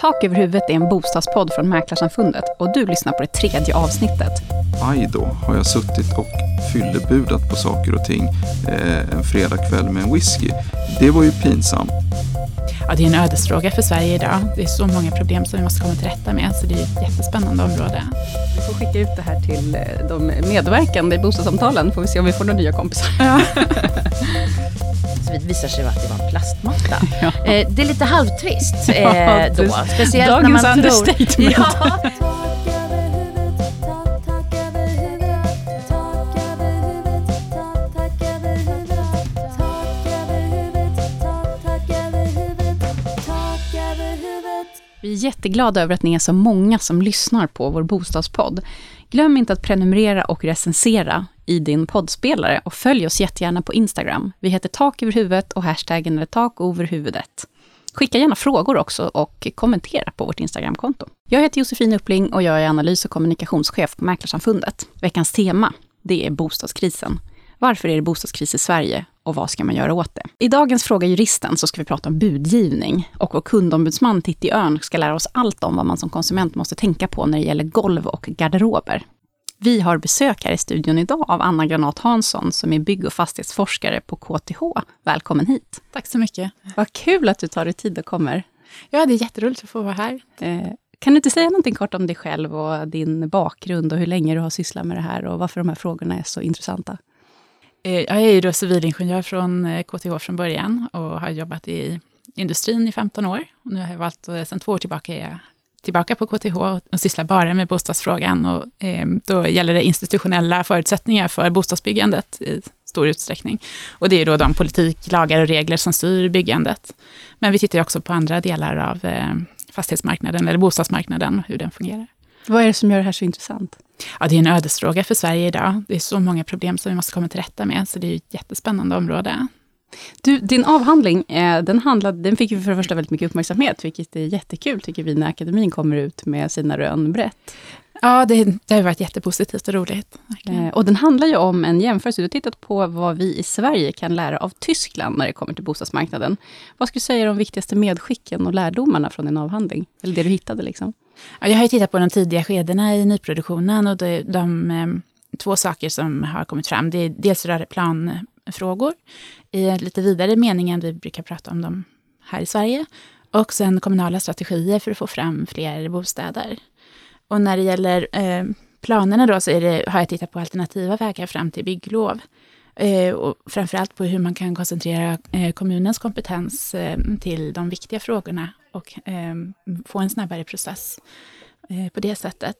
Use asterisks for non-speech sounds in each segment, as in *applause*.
Tak över huvudet är en bostadspodd från Mäklarsamfundet och du lyssnar på det tredje avsnittet. Aj då, har jag suttit och fyllebudat på saker och ting eh, en fredagkväll med en whisky. Det var ju pinsamt. Ja, det är en ödesfråga för Sverige idag. Det är så många problem som vi måste komma till rätta med, så det är ett jättespännande område. Vi får skicka ut det här till eh, de medverkande i bostadssamtalen, får vi se om vi får några nya kompisar. Ja. *laughs* Det visar sig att det var en plastmatta. *laughs* Ja. Eh, det är lite halvtrist *laughs* eh, Ja, då. det- Speciellt dagens när man tror... understatement. *laughs* Ja, Vi är jätteglada över att ni är så många som lyssnar på vår bostadspodd. Glöm inte att prenumerera och recensera i din poddspelare och följ oss jättegärna på Instagram. Vi heter Tak över huvudet och hashtaggen är tak över huvudet. Skicka gärna frågor också och kommentera på vårt Instagramkonto. Jag heter Josefin Uppling och jag är analys och kommunikationschef på Mäklarsamfundet. Veckans tema, det är bostadskrisen. Varför är det bostadskris i Sverige och vad ska man göra åt det? I dagens Fråga Juristen så ska vi prata om budgivning och vår kundombudsman Titti Örn ska lära oss allt om vad man som konsument måste tänka på när det gäller golv och garderober. Vi har besök här i studion idag av Anna Granat Hansson som är bygg och fastighetsforskare på KTH. Välkommen hit! Tack så mycket. Vad kul att du tar dig tid och kommer. Ja, det är jätteroligt att få vara här. Eh, kan du inte säga någonting kort om dig själv och din bakgrund och hur länge du har sysslat med det här och varför de här frågorna är så intressanta? Eh, jag är ju då civilingenjör från eh, KTH från början och har jobbat i industrin i 15 år. Och nu har jag valt, eh, sedan två år tillbaka, är jag tillbaka på KTH och sysslar bara med bostadsfrågan. Och, då gäller det institutionella förutsättningar för bostadsbyggandet i stor utsträckning. Och det är då de politik, lagar och regler som styr byggandet. Men vi tittar också på andra delar av fastighetsmarknaden eller bostadsmarknaden, hur den fungerar. Vad är det som gör det här så intressant? Ja, det är en ödesfråga för Sverige idag. Det är så många problem som vi måste komma till rätta med, så det är ett jättespännande område. Du, din avhandling, eh, den, handlade, den fick ju för det första väldigt mycket uppmärksamhet, vilket är jättekul tycker vi när akademin kommer ut med sina rön brett. Ja, det, det har varit jättepositivt och roligt. verkligen. Eh, och den handlar ju om en jämförelse. Du har tittat på vad vi i Sverige kan lära av Tyskland när det kommer till bostadsmarknaden. Vad skulle du säga är de viktigaste medskicken och lärdomarna från din avhandling? Eller det du hittade liksom. Ja, jag har ju tittat på de tidiga skedena i nyproduktionen och det, de eh, två saker som har kommit fram, det är dels rör planfrågor i en lite vidare mening än vi brukar prata om dem här i Sverige. Och sen kommunala strategier för att få fram fler bostäder. Och när det gäller eh, planerna då så är det, har jag tittat på alternativa vägar fram till bygglov. Eh, och framförallt på hur man kan koncentrera eh, kommunens kompetens eh, till de viktiga frågorna och eh, få en snabbare process på det sättet.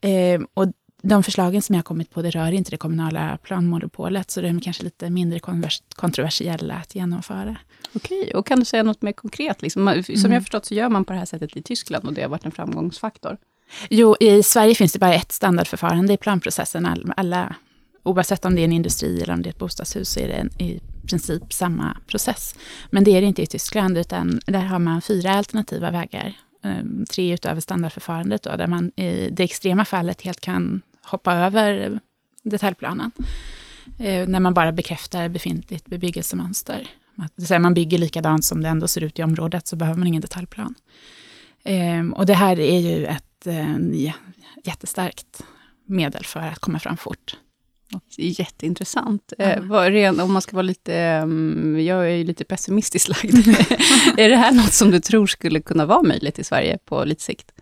Eh, och de förslagen som jag kommit på, det rör inte det kommunala planmonopolet, så de är kanske lite mindre kontroversiella att genomföra. Okej, och kan du säga något mer konkret? Liksom? Som Mm. jag förstått så gör man på det här sättet i Tyskland och det har varit en framgångsfaktor. Jo, i Sverige finns det bara ett standardförfarande i planprocessen. All- Alla, oavsett om det är en industri eller om det är ett bostadshus, så är det en, i princip samma process. Men det är det inte i Tyskland, utan där har man fyra alternativa vägar. Ehm, tre utöver standardförfarandet, då, där man i det extrema fallet helt kan hoppa över detaljplanen. Ehm, när man bara bekräftar befintligt bebyggelsemönster. Det säga man bygger likadant som det ändå ser ut i området, så behöver man ingen detaljplan. Ehm, och det här är ju ett eh, jättestarkt medel för att komma fram fort. Jätteintressant. Ja. Eh, ren, om man ska vara lite, mm, jag är ju lite pessimistiskt lagd. *laughs* är det här något som du tror skulle kunna vara möjligt i Sverige på lite sikt?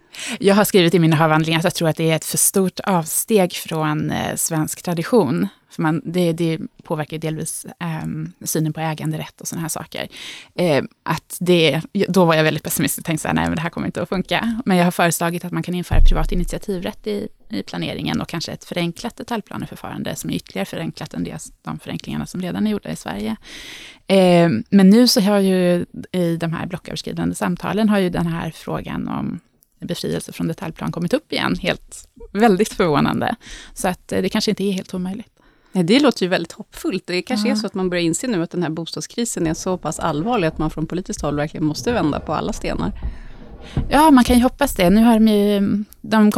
Jag har skrivit i mina avhandlingar att jag tror att det är ett för stort avsteg från eh, svensk tradition. För man, det, det påverkar delvis eh, synen på äganderätt och sådana här saker. Eh, att det, då var jag väldigt pessimistisk och tänkte så här, nej men det här kommer inte att funka. Men jag har föreslagit att man kan införa privat initiativrätt i, i planeringen och kanske ett förenklat detaljplaneförfarande som är ytterligare förenklat än det, de förenklingarna som redan är gjorda i Sverige. Eh, men nu så har ju i de här blocköverskridande samtalen har ju den här frågan om befrielse från detaljplan kommit upp igen, helt väldigt förvånande. Så att eh, det kanske inte är helt omöjligt. Det låter ju väldigt hoppfullt. Det kanske Ja. är så att man börjar inse nu att den här bostadskrisen är så pass allvarlig att man från politiskt håll verkligen måste vända på alla stenar. Ja, man kan ju hoppas det. Nu har de ju, de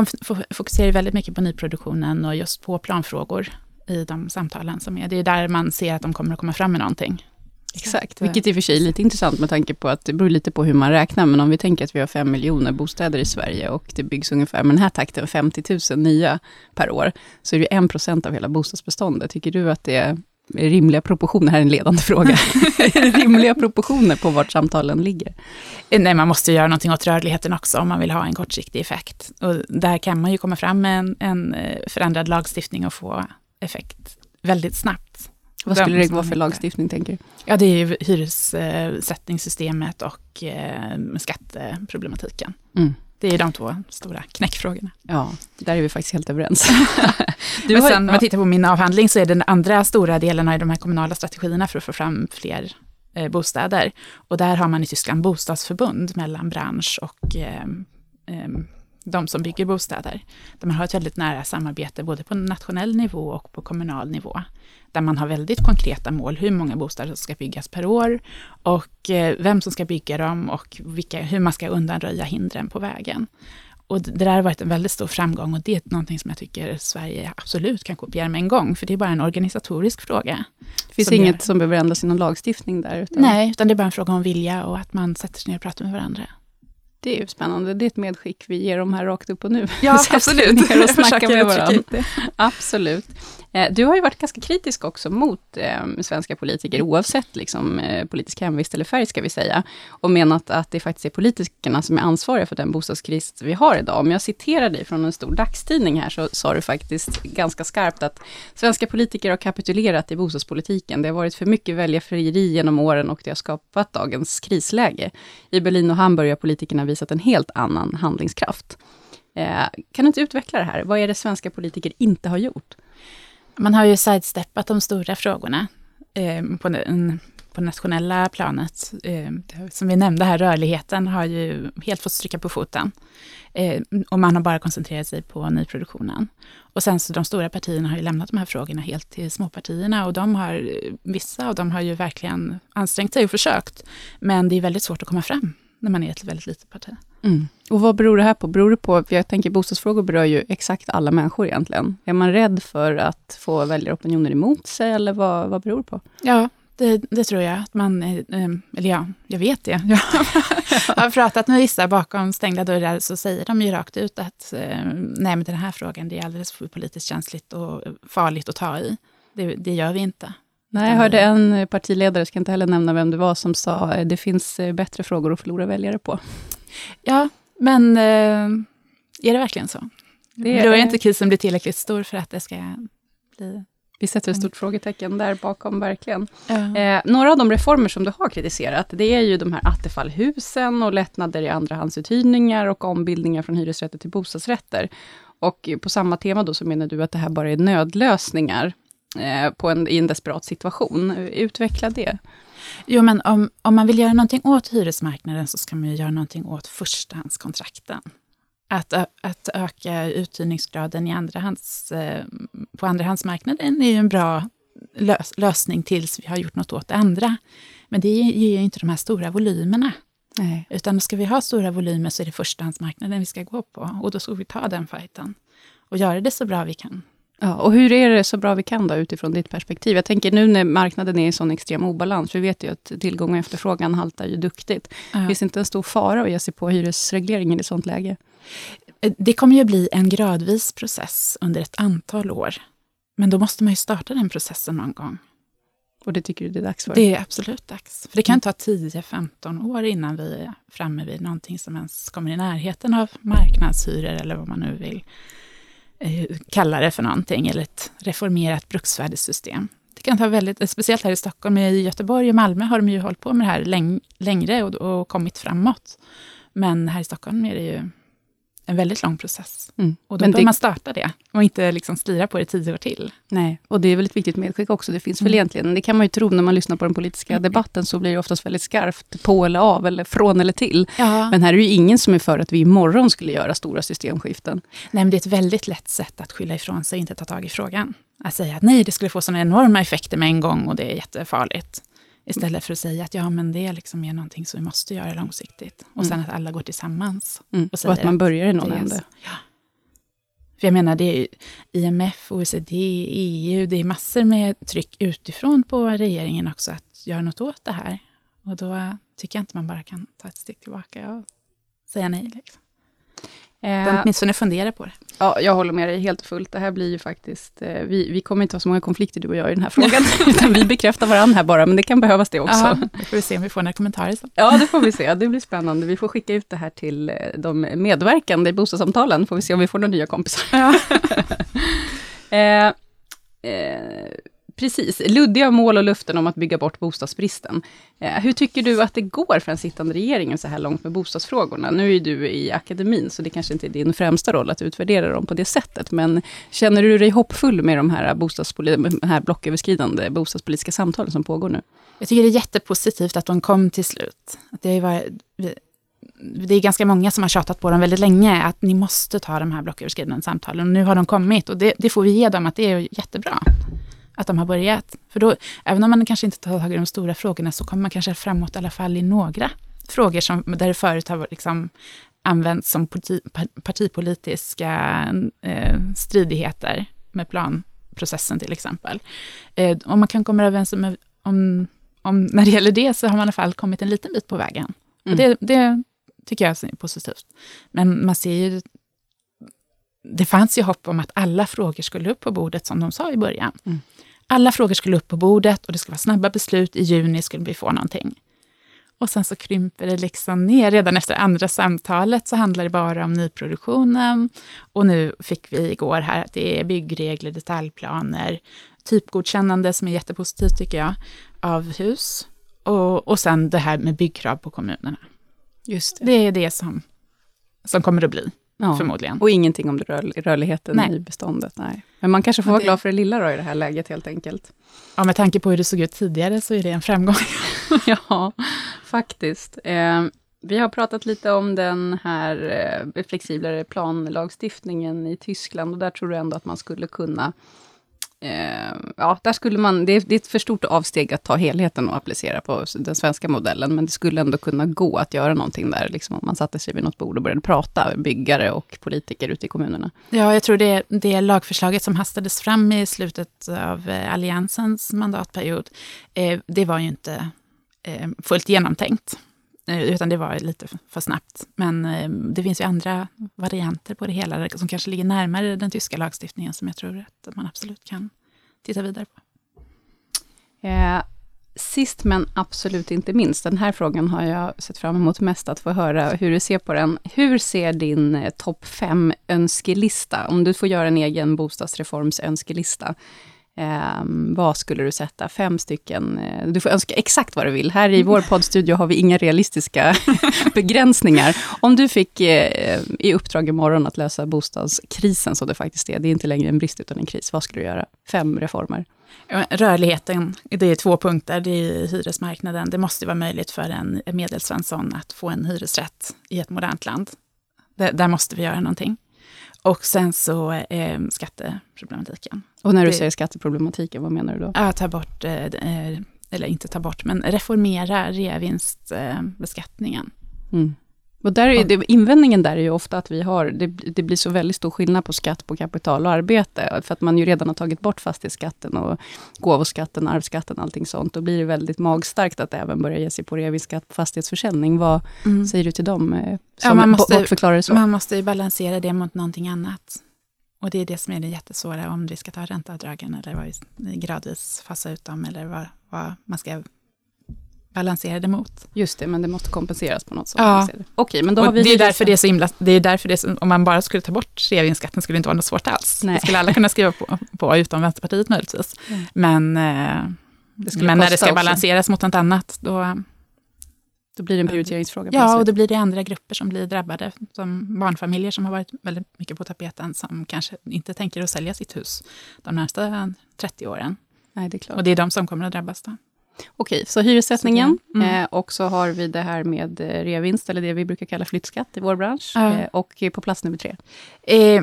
fokuserar väldigt mycket på nyproduktionen och just på planfrågor i de samtalen som är. Det är där man ser att de kommer att komma fram med någonting. Exakt, vilket i och för sig är lite intressant med tanke på att det beror lite på hur man räknar, men om vi tänker att vi har fem miljoner bostäder i Sverige och det byggs ungefär med den här takten 50 000 nya per år, så är det en procent av hela bostadsbeståndet. Tycker du att det är rimliga proportioner, här är en ledande fråga, *laughs* rimliga proportioner på vart samtalen ligger? Nej, man måste göra någonting åt rörligheten också om man vill ha en kortsiktig effekt. Och där kan man ju komma fram med en, en eh, förändrad lagstiftning och få effekt väldigt snabbt. Vad skulle det vara för lagstiftning, tänker du? Ja, det är ju hyressättningssystemet och eh, skatteproblematiken. Mm. Det är de två stora knäckfrågorna. Ja, där är vi faktiskt helt överens. *laughs* du Men sen, om man tittar på min avhandling, så är den andra stora delen av de här kommunala strategierna för att få fram fler eh, bostäder. Och där har man i Tyskland bostadsförbund mellan bransch och eh, eh, de som bygger bostäder. Där man har ett väldigt nära samarbete både på nationell nivå och på kommunal nivå. Där man har väldigt konkreta mål, hur många bostäder som ska byggas per år och eh, vem som ska bygga dem och vilka, hur man ska undanröja hindren på vägen. Och det där har varit en väldigt stor framgång och det är någonting som jag tycker Sverige absolut kan kopiera med en gång, för det är bara en organisatorisk fråga. Det finns som inget gör... som behöver ändras i någon lagstiftning där? Utan... Nej, utan det är bara en fråga om vilja och att man sätter sig ner och pratar med varandra. Det är ju spännande. Det är ett medskick vi ger dem här rakt upp och nu. Ja, *laughs* absolut. och snacka med varandra. Absolut. Eh, du har ju varit ganska kritisk också mot eh, svenska politiker, oavsett liksom, eh, politisk hemvist eller färg, ska vi säga, och menat att det faktiskt är politikerna som är ansvariga för den bostadskris vi har idag. Om jag citerar dig från en stor dagstidning här, så sa du faktiskt ganska skarpt att svenska politiker har kapitulerat i bostadspolitiken. Det har varit för mycket väljarfrieri genom åren och det har skapat dagens krisläge. I Berlin och Hamburg har politikerna visat en helt annan handlingskraft. Eh, kan du inte utveckla det här? Vad är det svenska politiker inte har gjort? Man har ju sidesteppat de stora frågorna eh, på, den, på nationella planet. Eh, som vi nämnde här, rörligheten har ju helt fått stryka på foten. Och man har bara koncentrerat sig på nyproduktionen. Och sen så de stora partierna har ju lämnat de här frågorna helt till småpartierna och de har, vissa av dem har ju verkligen ansträngt sig och försökt. Men det är väldigt svårt att komma fram när man är ett väldigt litet parti. Mm. Och vad beror det här på? Beror det på, för jag tänker bostadsfrågor berör ju exakt alla människor egentligen. Är man rädd för att få väljaropinioner emot sig, eller vad, vad beror det på? Ja, det, det, tror jag. Att man, eh, eller ja, jag vet det. Jag har pratat med vissa bakom stängda dörrar, så säger de ju rakt ut att eh, nej, men den här frågan, det är alldeles för politiskt känsligt och farligt att ta i. Det, det gör vi inte. Nej, jag hörde en partiledare, ska inte heller nämna vem det var, som sa eh, det finns bättre frågor att förlora väljare på. Ja, men eh, är det verkligen så? Det är, Då är inte krisen blir tillräckligt stor för att det ska bli... Vi sätter ett stort mm. frågetecken där bakom, verkligen. Ja. Eh, några av de reformer som du har kritiserat, det är ju de här Attefallhusen och lättnader i andrahandsuthyrningar och ombildningar från hyresrätter till bostadsrätter. Och på samma tema då så menar du att det här bara är nödlösningar eh, på en, i en desperat situation. Utveckla det. Jo, men om, om man vill göra någonting åt hyresmarknaden så ska man ju göra någonting åt förstahandskontrakten. Att, att öka uthyrningsgraden i andrahands, eh, på andrahandsmarknaden är ju en bra lös, lösning tills vi har gjort något åt det andra. Men det ger ju inte de här stora volymerna. Nej. Utan ska vi ha stora volymer så är det förstahandsmarknaden vi ska gå på. Och då ska vi ta den fighten. Och göra det så bra vi kan. Ja, och hur är det så bra vi kan då, utifrån ditt perspektiv? Jag tänker nu när marknaden är i sån extrem obalans, vi vet ju att tillgång och efterfrågan haltar ju duktigt. Ja. Finns det inte en stor fara att ge sig på hyresregleringen i sånt läge? Det kommer ju bli en gradvis process under ett antal år. Men då måste man ju starta den processen någon gång. Och det tycker du det är dags för? Det är absolut dags. För det kan mm. ta 10-15 år innan vi är framme vid någonting som ens kommer i närheten av marknadshyror eller vad man nu vill Eh, Eh, kalla det för någonting, eller ett reformerat bruksvärdessystem. Det kan ta väldigt, speciellt här i Stockholm, i Göteborg och Malmö har de ju hållit på med det här läng, längre och, och kommit framåt. Men här i Stockholm är det ju en väldigt lång process. Mm. Och då Men behöver man starta det och inte liksom slira på det tio år till. Nej, och det är väl ett viktigt medskick också. Det finns väl mm. egentligen, det kan man ju tro när man lyssnar på den politiska mm. debatten, så blir det oftast väldigt skarpt på eller av, eller från eller till. Ja. Men här är det ju ingen som är för att vi imorgon skulle göra stora systemskiften. Nej, men det är ett väldigt lätt sätt att skylla ifrån sig och inte ta tag i frågan. Att säga att nej, det skulle få sådana enorma effekter med en gång och det är jättefarligt. Istället för att säga att ja, men det liksom är någonting som vi måste göra långsiktigt. Och mm. sen att alla går tillsammans. Mm. Och, och, att man börjar i någon ände. Ja. För jag menar, det är IMF, OECD, EU, det är massor med tryck utifrån på regeringen också att göra något åt det här. Och då tycker jag inte man bara kan ta ett steg tillbaka och säga nej. Liksom. Eh, åtminstone fundera på det. Ja, jag håller med dig helt och fullt. Det här blir ju faktiskt, eh, vi, vi kommer inte ha så många konflikter du och jag i den här frågan, *laughs* utan vi bekräftar varandra här bara, men det kan behövas det också. Ja, då får vi se om vi får några kommentarer sen. Ja, det får vi se. Det blir spännande. Vi får skicka ut det här till eh, de medverkande i bostadssamtalen, får vi se om vi får några nya kompisar. Ja. *laughs* eh, eh, Precis, luddiga mål och luften om att bygga bort bostadsbristen. Eh, hur tycker du att det går för den sittande regeringen så här långt med bostadsfrågorna? Nu är du i akademin, så det kanske inte är din främsta roll att utvärdera dem på det sättet, men känner du dig hoppfull med de här, bostadspoli- här blocköverskridande bostadspolitiska samtalen som pågår nu? Jag tycker det är jättepositivt att de kom till slut. Att det, var, det är ganska många som har tjatat på dem väldigt länge, att ni måste ta de här blocköverskridande samtalen. Och nu har de kommit och det, det får vi ge dem, att det är jättebra att de har börjat. För då, även om man kanske inte tar tag i de stora frågorna, så kommer man kanske framåt i alla fall i några frågor som, där det förut har liksom använts som parti, partipolitiska eh, stridigheter med planprocessen till exempel. Eh, om man kan komma överens om, om, om, när det gäller det, så har man i alla fall kommit en liten bit på vägen. Mm. Det, det tycker jag är positivt. Men man ser ju det fanns ju hopp om att alla frågor skulle upp på bordet, som de sa i början. Mm. Alla frågor skulle upp på bordet och det skulle vara snabba beslut. I juni skulle vi få någonting. Och sen så krymper det liksom ner. Redan efter andra samtalet så handlar det bara om nyproduktionen. Och nu fick vi igår här att det är byggregler, detaljplaner, typgodkännande som är jättepositivt tycker jag, av hus. Och, och sen det här med byggkrav på kommunerna. Just det. det är det som, som kommer att bli. Ja. Förmodligen. Och ingenting om rör, rörligheten nej. i beståndet. Nej. Men man kanske får vara glad för det lilla då, i det här läget helt enkelt. Ja, med tanke på hur det såg ut tidigare så är det en framgång. *laughs* ja, faktiskt. Eh, vi har pratat lite om den här eh, flexiblare planlagstiftningen i Tyskland och där tror du ändå att man skulle kunna Eh, ja, där skulle man, det är, det är, ett för stort avsteg att ta helheten och applicera på den svenska modellen, men det skulle ändå kunna gå att göra någonting där, liksom om man satte sig vid något bord och började prata, byggare och politiker ute i kommunerna. Ja, jag tror det, det lagförslaget som hastades fram i slutet av eh, Alliansens mandatperiod, eh, det var ju inte eh, fullt genomtänkt. Utan det var lite för snabbt. Men eh, det finns ju andra varianter på det hela som kanske ligger närmare den tyska lagstiftningen som jag tror att man absolut kan titta vidare på. Eh, sist men absolut inte minst, den här frågan har jag sett fram emot mest att få höra hur du ser på den. Hur ser din eh, topp fem önskelista, om du får göra en egen bostadsreforms önskelista, Eh, vad skulle du sätta? Fem stycken. Eh, du får önska exakt vad du vill. Här i vår poddstudio har vi inga realistiska *laughs* begränsningar. Om du fick eh, i uppdrag imorgon att lösa bostadskrisen, som det faktiskt är, det är inte längre en brist utan en kris, vad skulle du göra? Fem reformer. Rörligheten, det är två punkter. Det är hyresmarknaden. Det måste vara möjligt för en medelsvensson att få en hyresrätt i ett modernt land. där måste vi göra någonting. Och sen så eh, skatteproblematiken. Och när du det, säger skatteproblematiken, vad menar du då? Ja, ta bort, eh, eh eller inte ta bort, men reformera reavinstbeskattningen. Mm. Och där är, det, invändningen där är ju ofta att vi har, det, det, blir så väldigt stor skillnad på skatt på kapital och arbete, för att man ju redan har tagit bort fastighetsskatten och gåvoskatten, arvsskatten, allting sånt. Då blir det väldigt magstarkt att även börja ge sig på reavinstskatt på fastighetsförsäljning. Vad mm. säger du till dem eh, som ja, man måste, bortförklarar så? Man måste ju balansera det mot någonting annat. Och det är det som är det jättesvåra, om vi ska ta ränteavdragen eller vad vi gradvis fasa ut dem, eller vad, vad man ska balanserade mot. Just det, men det måste kompenseras på något sätt. Ja. Okej, men då har vi... Det är därför det är så himla, det är därför det är om man bara skulle ta bort reavinstskatten skulle det inte vara något svårt alls. Nej. Det skulle alla kunna skriva på, på utom Vänsterpartiet möjligtvis. Mm. Men, eh, men när det ska också. balanseras mot något annat, då... Då blir det en prioriteringsfråga. Ja, och då blir det andra grupper som blir drabbade. Som barnfamiljer som har varit väldigt mycket på tapeten, som kanske inte tänker att sälja sitt hus de närmsta 30 åren. Nej, det är klart. Och det är de som kommer att drabbas då. Okej, så hyressättningen mm. eh, och så har vi det här med eh, reavinst, eller det vi brukar kalla flyttskatt i vår bransch. Mm. Eh, och på plats nummer tre? Eh,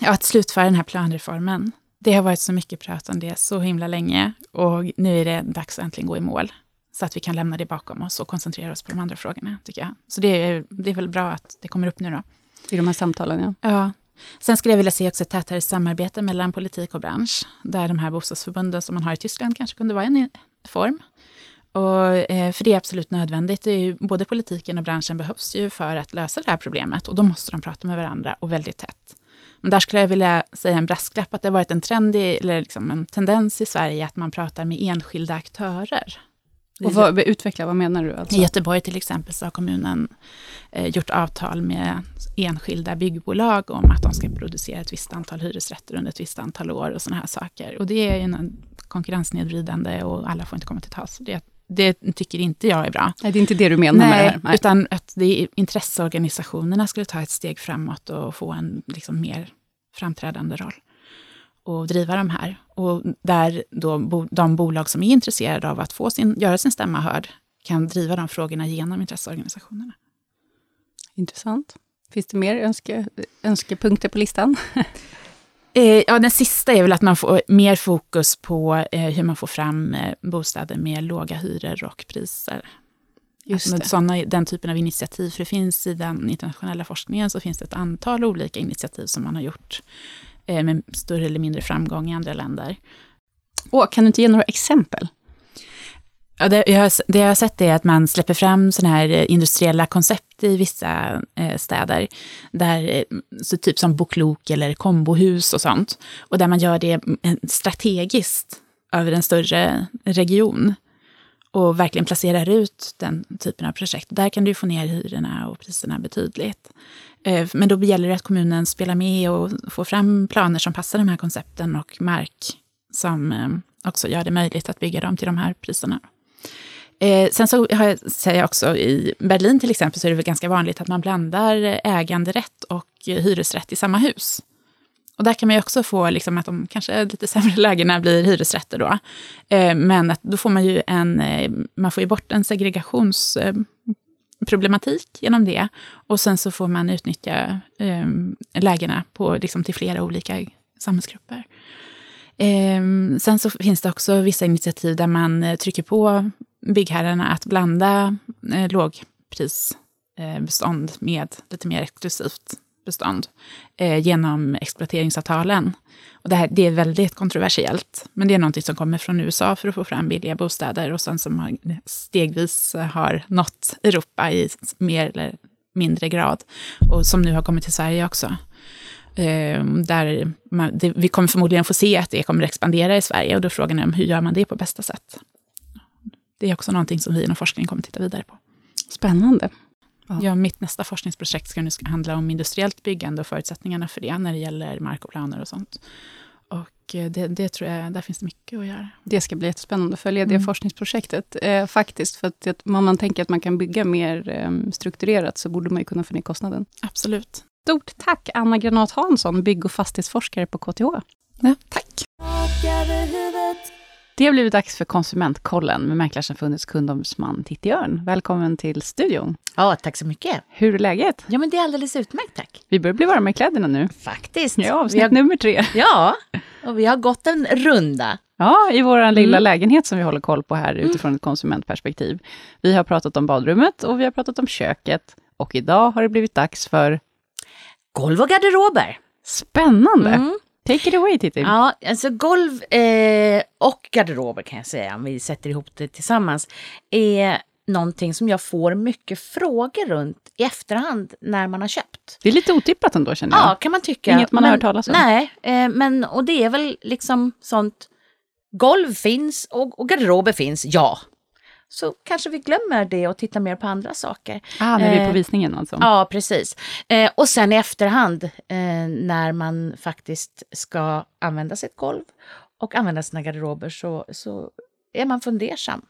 *clears throat* att slutföra den här planreformen. Det har varit så mycket prat om det så himla länge och nu är det dags att äntligen gå i mål. Så att vi kan lämna det bakom oss och koncentrera oss på de andra frågorna, tycker jag. Så det är, det är väl bra att det kommer upp nu då. I de här samtalen, ja. Ja, Sen skulle jag vilja se också ett tätare samarbete mellan politik och bransch, där de här bostadsförbunden som man har i Tyskland kanske kunde vara en form. Och, eh, för det är absolut nödvändigt. Det är ju, både politiken och branschen behövs ju för att lösa det här problemet och då måste de prata med varandra och väldigt tätt. Men där skulle jag vilja säga en brasklapp att det har varit en trend, i, eller liksom en tendens i Sverige att man pratar med enskilda aktörer. Och vad, utveckla, vad menar du? Alltså? I Göteborg till exempel så har kommunen eh, gjort avtal med enskilda byggbolag om att de ska producera ett visst antal hyresrätter under ett visst antal år och sådana här saker. Och det är ju en konkurrensnedvridande och alla får inte komma till tals. Det, det tycker inte jag är bra. Nej, det är inte det du menar Nej, med det här? Nej, utan att det intresseorganisationerna skulle ta ett steg framåt och få en liksom, mer framträdande roll och driva de här. Och där då de bolag som är intresserade av att få sin, göra sin stämma hörd kan driva de frågorna genom intresseorganisationerna. Intressant. Finns det mer önske, önskepunkter på listan? *laughs* Eh, ja, den sista är väl att man får mer fokus på eh, hur man får fram eh, bostäder med låga hyror och priser. Just det. Såna, den typen av initiativ, för det finns i den internationella forskningen så finns det ett antal olika initiativ som man har gjort med större eller mindre framgång i andra länder. Och, kan du inte ge några exempel? Ja, det, jag, det jag har sett är att man släpper fram sådana här eh, industriella koncept i vissa eh, städer. Där, eh, så typ som Boklok eller kombohus och sånt. Och där man gör det strategiskt över en större region. Och verkligen placerar ut den typen av projekt. Där kan du få ner hyrorna och priserna betydligt. Eh, men då gäller det att kommunen spelar med och får fram planer som passar de här koncepten och mark som eh, också gör det möjligt att bygga dem till de här priserna. Eh, sen så har jag, säger jag också i Berlin till exempel så är det väl ganska vanligt att man blandar äganderätt och hyresrätt i samma hus. Och där kan man ju också få liksom att de kanske lite sämre *laughs* lägena blir hyresrätter då. Eh, men att då får man ju en, man får ju bort en segregations problematik genom det. Och sen så får man utnyttja eh, lägena på, liksom, till flera olika samhällsgrupper. Eh, sen så finns det också vissa initiativ där man eh, trycker på byggherrarna att blanda eh, lågprisbestånd eh, med lite mer exklusivt bestånd eh, genom exploateringsavtalen. Och det, här, det är väldigt kontroversiellt, men det är något som kommer från USA för att få fram billiga bostäder och sen som stegvis eh, har nått Europa i mer eller mindre grad och som nu har kommit till Sverige också. Eh, där man, det, vi kommer förmodligen få se att det kommer att expandera i Sverige och då är frågan är hur gör man det på bästa sätt? Det är också någonting som vi inom forskningen kommer titta vidare på. Spännande. Ja. mitt nästa forskningsprojekt ska nu handla om industriellt byggande och förutsättningarna för det när det gäller mark och planer och sånt. Och eh, det, det tror jag, där finns det mycket att göra. Det ska bli jättespännande att följa det mm. forskningsprojektet. Eh, faktiskt, för att om man tänker att man kan bygga mer eh, strukturerat, så borde man ju kunna få ner kostnaden. Absolut. Stort tack, Anna Granat Hansson, bygg och fastighetsforskare på KTH. Ja, tack. Det har blivit dags för Konsumentkollen med Mäklarsamfundets kundombudsman Titti Örn. Välkommen till studion. Ja, tack så mycket. Hur är läget? Ja, men det är alldeles utmärkt, tack. Vi börjar bli varma i kläderna nu. Faktiskt. Ja, avsnitt har... nummer tre. Ja, och vi har gått en runda. Ja, i vår lilla mm. lägenhet som vi håller koll på här mm. utifrån ett konsumentperspektiv. Vi har pratat om badrummet och vi har pratat om köket. Och idag har det blivit dags för... Golv och garderober. Spännande! Mm. Take it away Titti. Ja, alltså golv eh, och garderober kan jag säga, om vi sätter ihop det tillsammans, är någonting som jag får mycket frågor runt i efterhand när man har köpt. Det är lite otippat ändå känner jag. Ja, kan man tycka. Inget man men, har hört talas om. Nej, eh, men och det är väl liksom sånt, golv finns och, och garderober finns, ja så kanske vi glömmer det och tittar mer på andra saker. Ah, när vi är på eh, visningen alltså? Ja, precis. Eh, och sen i efterhand, eh, när man faktiskt ska använda sitt golv och använda sina garderober, så, så är man fundersam.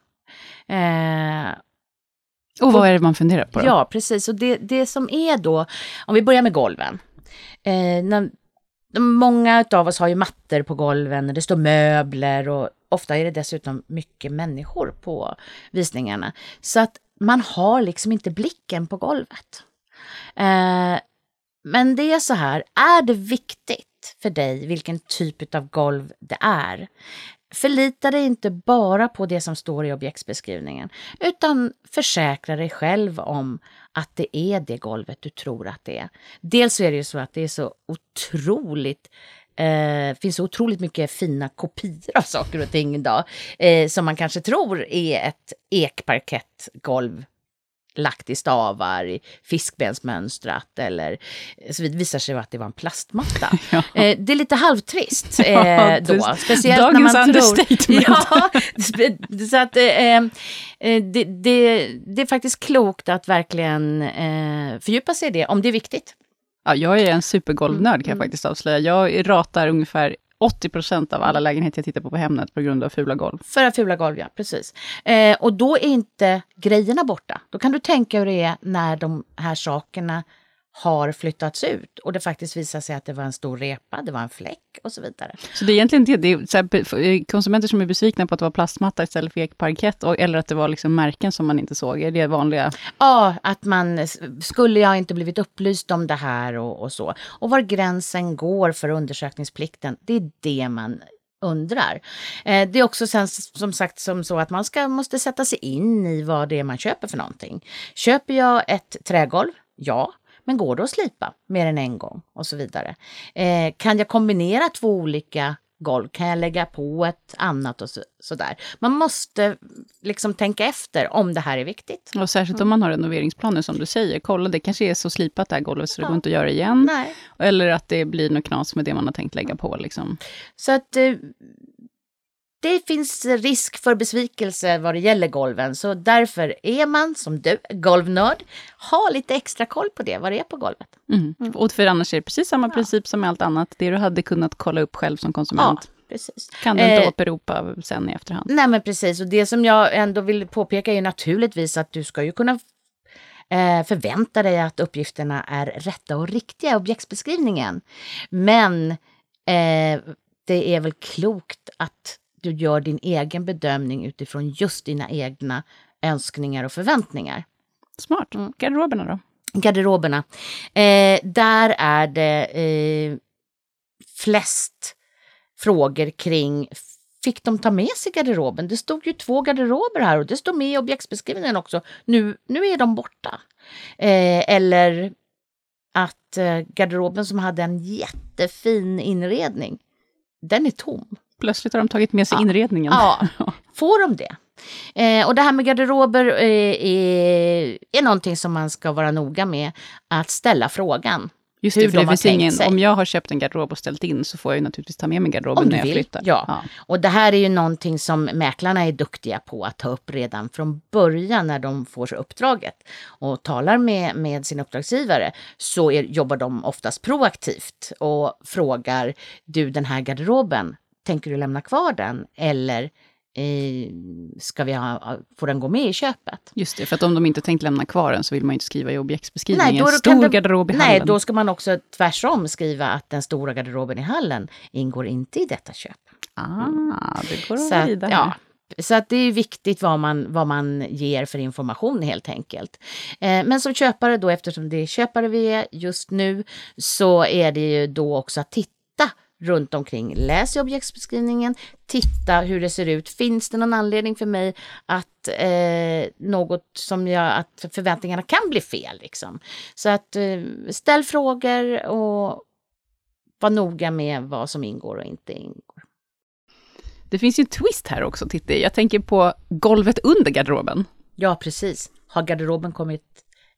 och vad är det man funderar på? Då? Ja, precis. Och det, det som är då, om vi börjar med golven. när, Många av oss har ju mattor på golven, det står möbler och ofta är det dessutom mycket människor på visningarna. Så att man har liksom inte blicken på golvet. Eh, men det är så här, är det viktigt för dig vilken typ av golv det är. Förlita dig inte bara på det som står i objektsbeskrivningen, utan försäkra dig själv om att det är det golvet du tror att det är. Dels så är det ju så att det är så otroligt eh, finns så otroligt mycket fina kopior av saker och ting idag eh, som man kanske tror är ett ekparkettgolv lagt i stavar, i fiskbensmönstrat eller så det visar sig att det var en plastmatta. *laughs* Ja. Eh, det är lite halvtrist *laughs* eh, då, speciellt Dagens när man understatement. *laughs* Ja, så att eh, eh, det, det, det, är faktiskt klokt att verkligen eh, fördjupa sig i det, om det är viktigt. Ja, jag är en supergolvnörd kan jag mm. faktiskt avslöja. Jag ratar ungefär 80 procent av alla lägenheter jag tittar på på Hemnet på grund av fula golv. För att fula golv, ja. Precis. Eh, och då är inte grejerna borta. Då kan du tänka hur det är när de här sakerna har flyttats ut och det faktiskt visar sig att det var en stor repa, det var en fläck och så vidare. Så det är egentligen det, det är här, konsumenter som är besvikna på att det var plastmatta istället för ekparkett, eller att det var liksom märken som man inte såg, är det vanliga? Ja, att man, skulle jag inte blivit upplyst om det här och, och så. Och var gränsen går för undersökningsplikten, det är det man undrar. Eh, det är också sen, som sagt som så att man ska, måste sätta sig in i vad det är man köper för någonting. Köper jag ett trägolv? Ja. Men går det att slipa mer än en gång och så vidare? Eh, kan jag kombinera två olika golv? Kan jag lägga på ett annat och så, sådär? Man måste liksom tänka efter om det här är viktigt. Och särskilt om man har renoveringsplaner som du säger. Kolla, det kanske är så slipat det här golvet så det ja. går inte att göra igen. Nej. Eller att det blir något knas med det man har tänkt lägga på. Liksom. Så att eh, det finns risk för besvikelse vad det gäller golven, så därför är man som du, golvnörd, ha lite extra koll på det, vad det är på golvet. Mm. Mm. Och för annars är det precis samma ja. princip som med allt annat, det du hade kunnat kolla upp själv som konsument. Ja. Precis. Kan du inte eh, åberopa sen i efterhand. Nej men precis, och det som jag ändå vill påpeka är naturligtvis att du ska ju kunna eh, förvänta dig att uppgifterna är rätta och riktiga i objektsbeskrivningen. Men eh, det är väl klokt att du gör din egen bedömning utifrån just dina egna önskningar och förväntningar. Smart. Mm. Garderoberna då? Garderoberna. Eh, där är det eh, flest frågor kring Fick de ta med sig garderoben? Det stod ju två garderober här och det står med i objektsbeskrivningen också. Nu, nu är de borta. Eh, eller att eh, garderoben som hade en jättefin inredning, den är tom. Plötsligt har de tagit med sig ja. inredningen. *laughs* Ja, får de det? Eh, och det här med garderober eh, är, är någonting som man ska vara noga med att ställa frågan. Just det, för det finns ingen, om jag har köpt en garderob och ställt in så får jag ju naturligtvis ta med mig garderoben när jag vill. flyttar. Ja. ja. och det här är ju någonting som mäklarna är duktiga på att ta upp redan från början när de får uppdraget. Och talar med, med sin uppdragsgivare så är, jobbar de oftast proaktivt och frågar du den här garderoben, tänker du lämna kvar den eller eh, ska vi ha, får den gå med i köpet? Just det, för att om de inte tänkt lämna kvar den så vill man inte skriva i objektsbeskrivningen. Nej, då Stor det, garderob i hallen. Nej, då ska man också tvärsom skriva att den stora garderoben i hallen ingår inte i detta köp. Ah, det går att vrida ja, så att det är viktigt vad man, vad man ger för information helt enkelt. Eh, men som köpare då, eftersom det är köpare vi är just nu, så är det ju då också att titta runt omkring. Läs i objektsbeskrivningen, titta hur det ser ut. Finns det någon anledning för mig att eh, något som gör att förväntningarna kan bli fel? Liksom. Så att eh, ställ frågor och var noga med vad som ingår och inte ingår. Det finns ju en twist här också, Titti. Jag tänker på golvet under garderoben. Ja, precis. Har garderoben kommit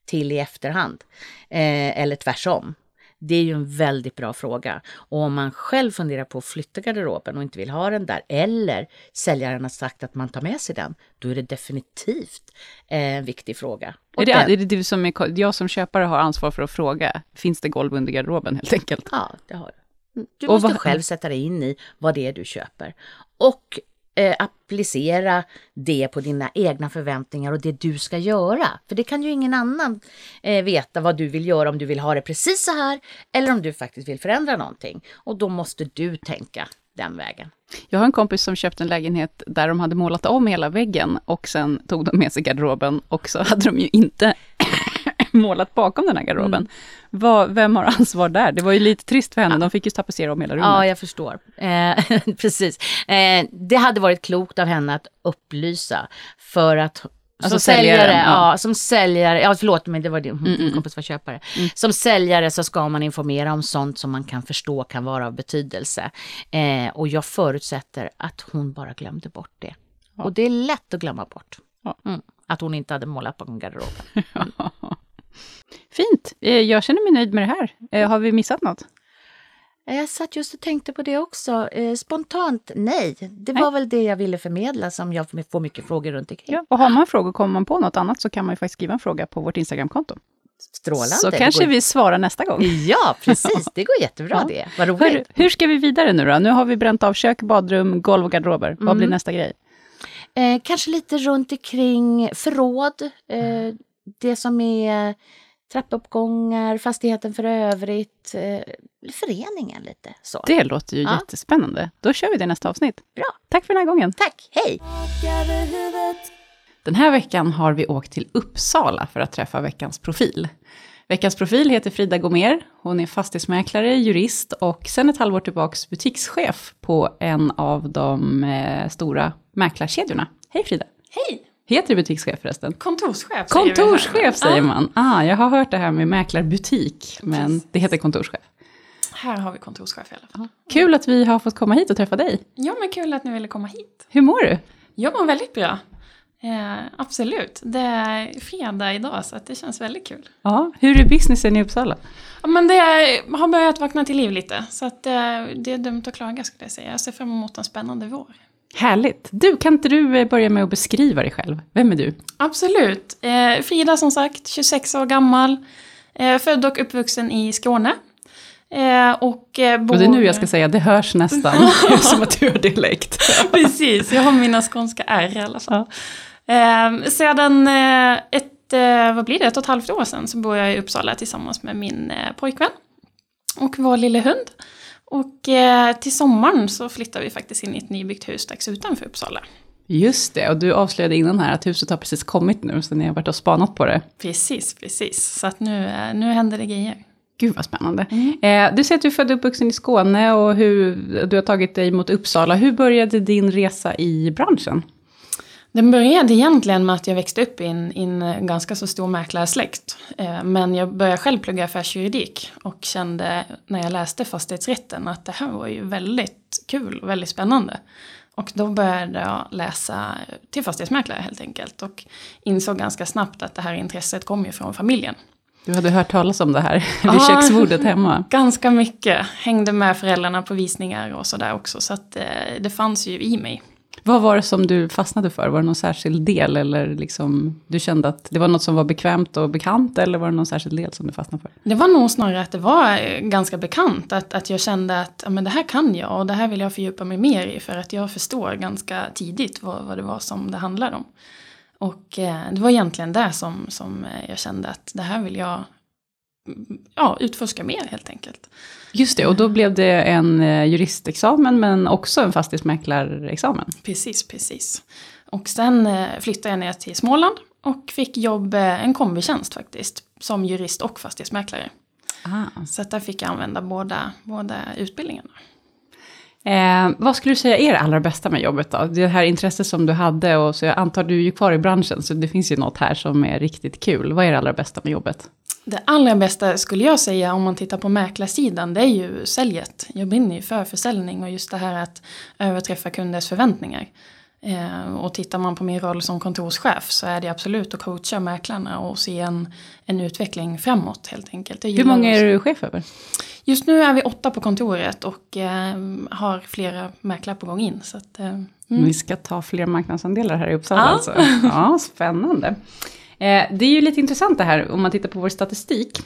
till i efterhand? Eh, eller tvärsom? Det är ju en väldigt bra fråga. Och om man själv funderar på att flytta garderoben och inte vill ha den där, eller säljaren har sagt att man tar med sig den, då är det definitivt en viktig fråga. är det, den, är det du som är, jag som köpare har ansvar för att fråga, finns det golv under garderoben helt enkelt? Ja, det har du. Du måste vad, själv sätta dig in i vad det är du köper. Och eh, applicera det på dina egna förväntningar och det du ska göra. För det kan ju ingen annan eh, veta vad du vill göra, om du vill ha det precis så här eller om du faktiskt vill förändra någonting. Och då måste du tänka den vägen. Jag har en kompis som köpte en lägenhet där de hade målat om hela väggen och sen tog de med sig garderoben och så *laughs* hade de ju inte målat bakom den här garderoben. Mm. Vad, vem har ansvar där? Det var ju lite trist för henne, de fick ju tapetsera om hela rummet. Ja, jag förstår. Eh, *laughs* precis. Eh, det hade varit klokt av henne att upplysa för att Alltså som säljare, säljaren, ja. ja. som säljare, ja förlåt men det var det, Mm, min kompis var köpare. Som säljare så ska man informera om sånt som man kan förstå kan vara av betydelse. Eh, och jag förutsätter att hon bara glömde bort det. Och det är lätt att glömma bort. Ja. Mm, att hon inte hade målat på garderoben. *laughs* Fint, Eh, jag känner mig nöjd med det här. Eh, Har vi missat något? Jag satt just och tänkte på det också. Eh, spontant, nej. Det var väl det jag ville förmedla som jag får mycket frågor runt omkring. Ja. Och har man frågor, kommer man på något annat, så kan man ju faktiskt skriva en fråga på vårt Instagramkonto. Strålande. Så kanske går- vi svarar nästa gång. Ja, precis. *laughs* Det går jättebra Ja. det. Vad roligt. Hur, hur ska vi vidare nu då? Nu har vi bränt av kök, badrum, golv och garderober. Vad blir Mm. nästa grej? Eh, kanske lite runt omkring förråd. Eh, det som är trappuppgångar, fastigheten för övrigt. Eh, föreningen lite så. Det låter ju Ja. jättespännande. Då kör vi det i nästa avsnitt. Bra. Tack för den här gången. Tack, hej! Den här veckan har vi åkt till Uppsala för att träffa veckans profil. Veckans profil heter Frida Gomer. Hon är fastighetsmäklare, jurist och sedan ett halvår tillbaks butikschef på en av de eh, stora mäklarkedjorna. Hej Frida! Hej! Heter du butikschef förresten? Kontorschef säger. Kontorschef säger Ja, man. Ah, jag har hört det här med mäklarbutik, men Precis. det heter kontorschef. Här har vi kontorschef i alla fall. Kul att vi har fått komma hit och träffa dig. Ja, men kul att ni ville komma hit. Hur mår du? Jag mår väldigt bra. Eh, absolut. Det är fredag idag så det känns väldigt kul. Ja, hur är businessen i Uppsala? Ja, men det är, har börjat vakna till liv lite så att eh, det är dumt att klaga skulle jag säga. Jag ser fram emot en spännande vår. Härligt. Du, kan inte du eh, börja med att beskriva dig själv? Vem är du? Absolut. Eh, Frida som sagt, 26 år gammal. Eh, född och uppvuxen i Skåne. Och, bor... Och det är nu jag ska säga, det hörs nästan *laughs* som att du har dialekt. Precis, jag har mina skånska R i alla fall. Eh, sedan ett, vad blir det, ett och ett halvt år sedan så bor jag i Uppsala tillsammans med min pojkvän och vår lille hund. Och eh, till sommaren så flyttar vi faktiskt in i ett nybyggt hus strax utanför Uppsala. Just det, och du avslöjade innan här att huset har precis kommit nu, så ni har varit och spanat på det. Precis, precis. Så att nu, eh, nu händer det grejer. Gud vad spännande. Eh, du säger att du är född och uppvuxen i Skåne och hur du har tagit dig mot Uppsala. Hur började din resa i branschen? Den började egentligen med att jag växte upp i en, i en ganska så stor mäklarsläkt. Eh, men jag började själv plugga affärsjuridik och kände när jag läste fastighetsrätten att det här var ju väldigt kul och väldigt spännande. Och då började jag läsa till fastighetsmäklare helt enkelt och insåg ganska snabbt att det här intresset kom ju från familjen. Du hade hört talas om det här *laughs* vid Ah. köksbordet hemma. Ganska mycket, hängde med föräldrarna på visningar och sådär också så att eh, det fanns ju i mig. Vad var det som du fastnade för? Var det någon särskild del eller liksom, du kände att det var något som var bekvämt och bekant eller var det någon särskild del som du fastnade för? Det var nog snarare att det var eh, ganska bekant. Att, att jag kände att ja, men det här kan jag och det här vill jag fördjupa mig mer i. För att jag förstår ganska tidigt vad, vad det var som det handlade om. Och eh, det var egentligen det som, som eh, jag kände att det här vill jag mm, ja, utforska mer helt enkelt. Just det, och då blev det en eh, juristexamen men också en fastighetsmäklarexamen. Precis, precis. Och sen eh, flyttade jag ner till Småland och fick jobb, eh, en kombitjänst faktiskt, som jurist och fastighetsmäklare. Ah. Så att där fick jag använda båda, båda utbildningarna. Eh, vad skulle du säga är det allra bästa med jobbet då? Det här intresset som du hade och så jag antar du är ju kvar i branschen så det finns ju något här som är riktigt kul. Vad är det allra bästa med jobbet? Det allra bästa skulle jag säga om man tittar på mäklarsidan det är ju säljet. Jag brinner ju för försäljning och just det här att överträffa kunders förväntningar. Eh, och tittar man på min roll som kontorschef så är det absolut att coacha mäklarna och se en, en utveckling framåt helt enkelt. Hur många är du chef över? Just nu är vi åtta på kontoret och eh, har flera mäklare på gång in. Så att, eh, mm. Vi ska ta fler marknadsandelar här i Uppsala Ja. alltså. Ja, spännande. Eh, det är ju lite intressant det här om man tittar på vår statistik.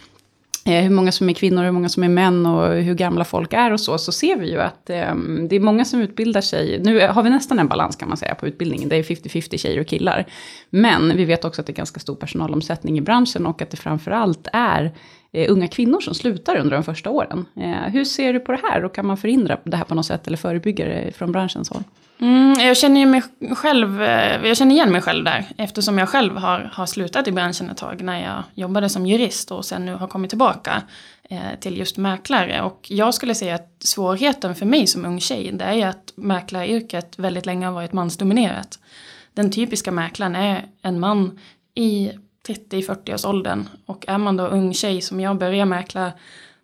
Eh, hur många som är kvinnor, hur många som är män och hur gamla folk är och så. Så ser vi ju att eh, det är många som utbildar sig. Nu har vi nästan en balans kan man säga på utbildningen. Det är 50-50 tjejer och killar. Men vi vet också att det är ganska stor personalomsättning i branschen och att det framförallt är Eh, unga kvinnor som slutar under de första åren. Eh, hur ser du på det här och kan man förhindra det här på något sätt eller förebygga det från branschens håll? Mm, jag känner ju mig själv, eh, jag känner igen mig själv där, eftersom jag själv har, har slutat i branschen ett tag när jag jobbade som jurist och sen nu har kommit tillbaka eh, till just mäklare. Och jag skulle säga att svårigheten för mig som ung tjej, det är ju att mäklaryrket väldigt länge har varit mansdominerat. Den typiska mäklaren är en man i 30-40 års åldern och är man då ung tjej som jag började mäkla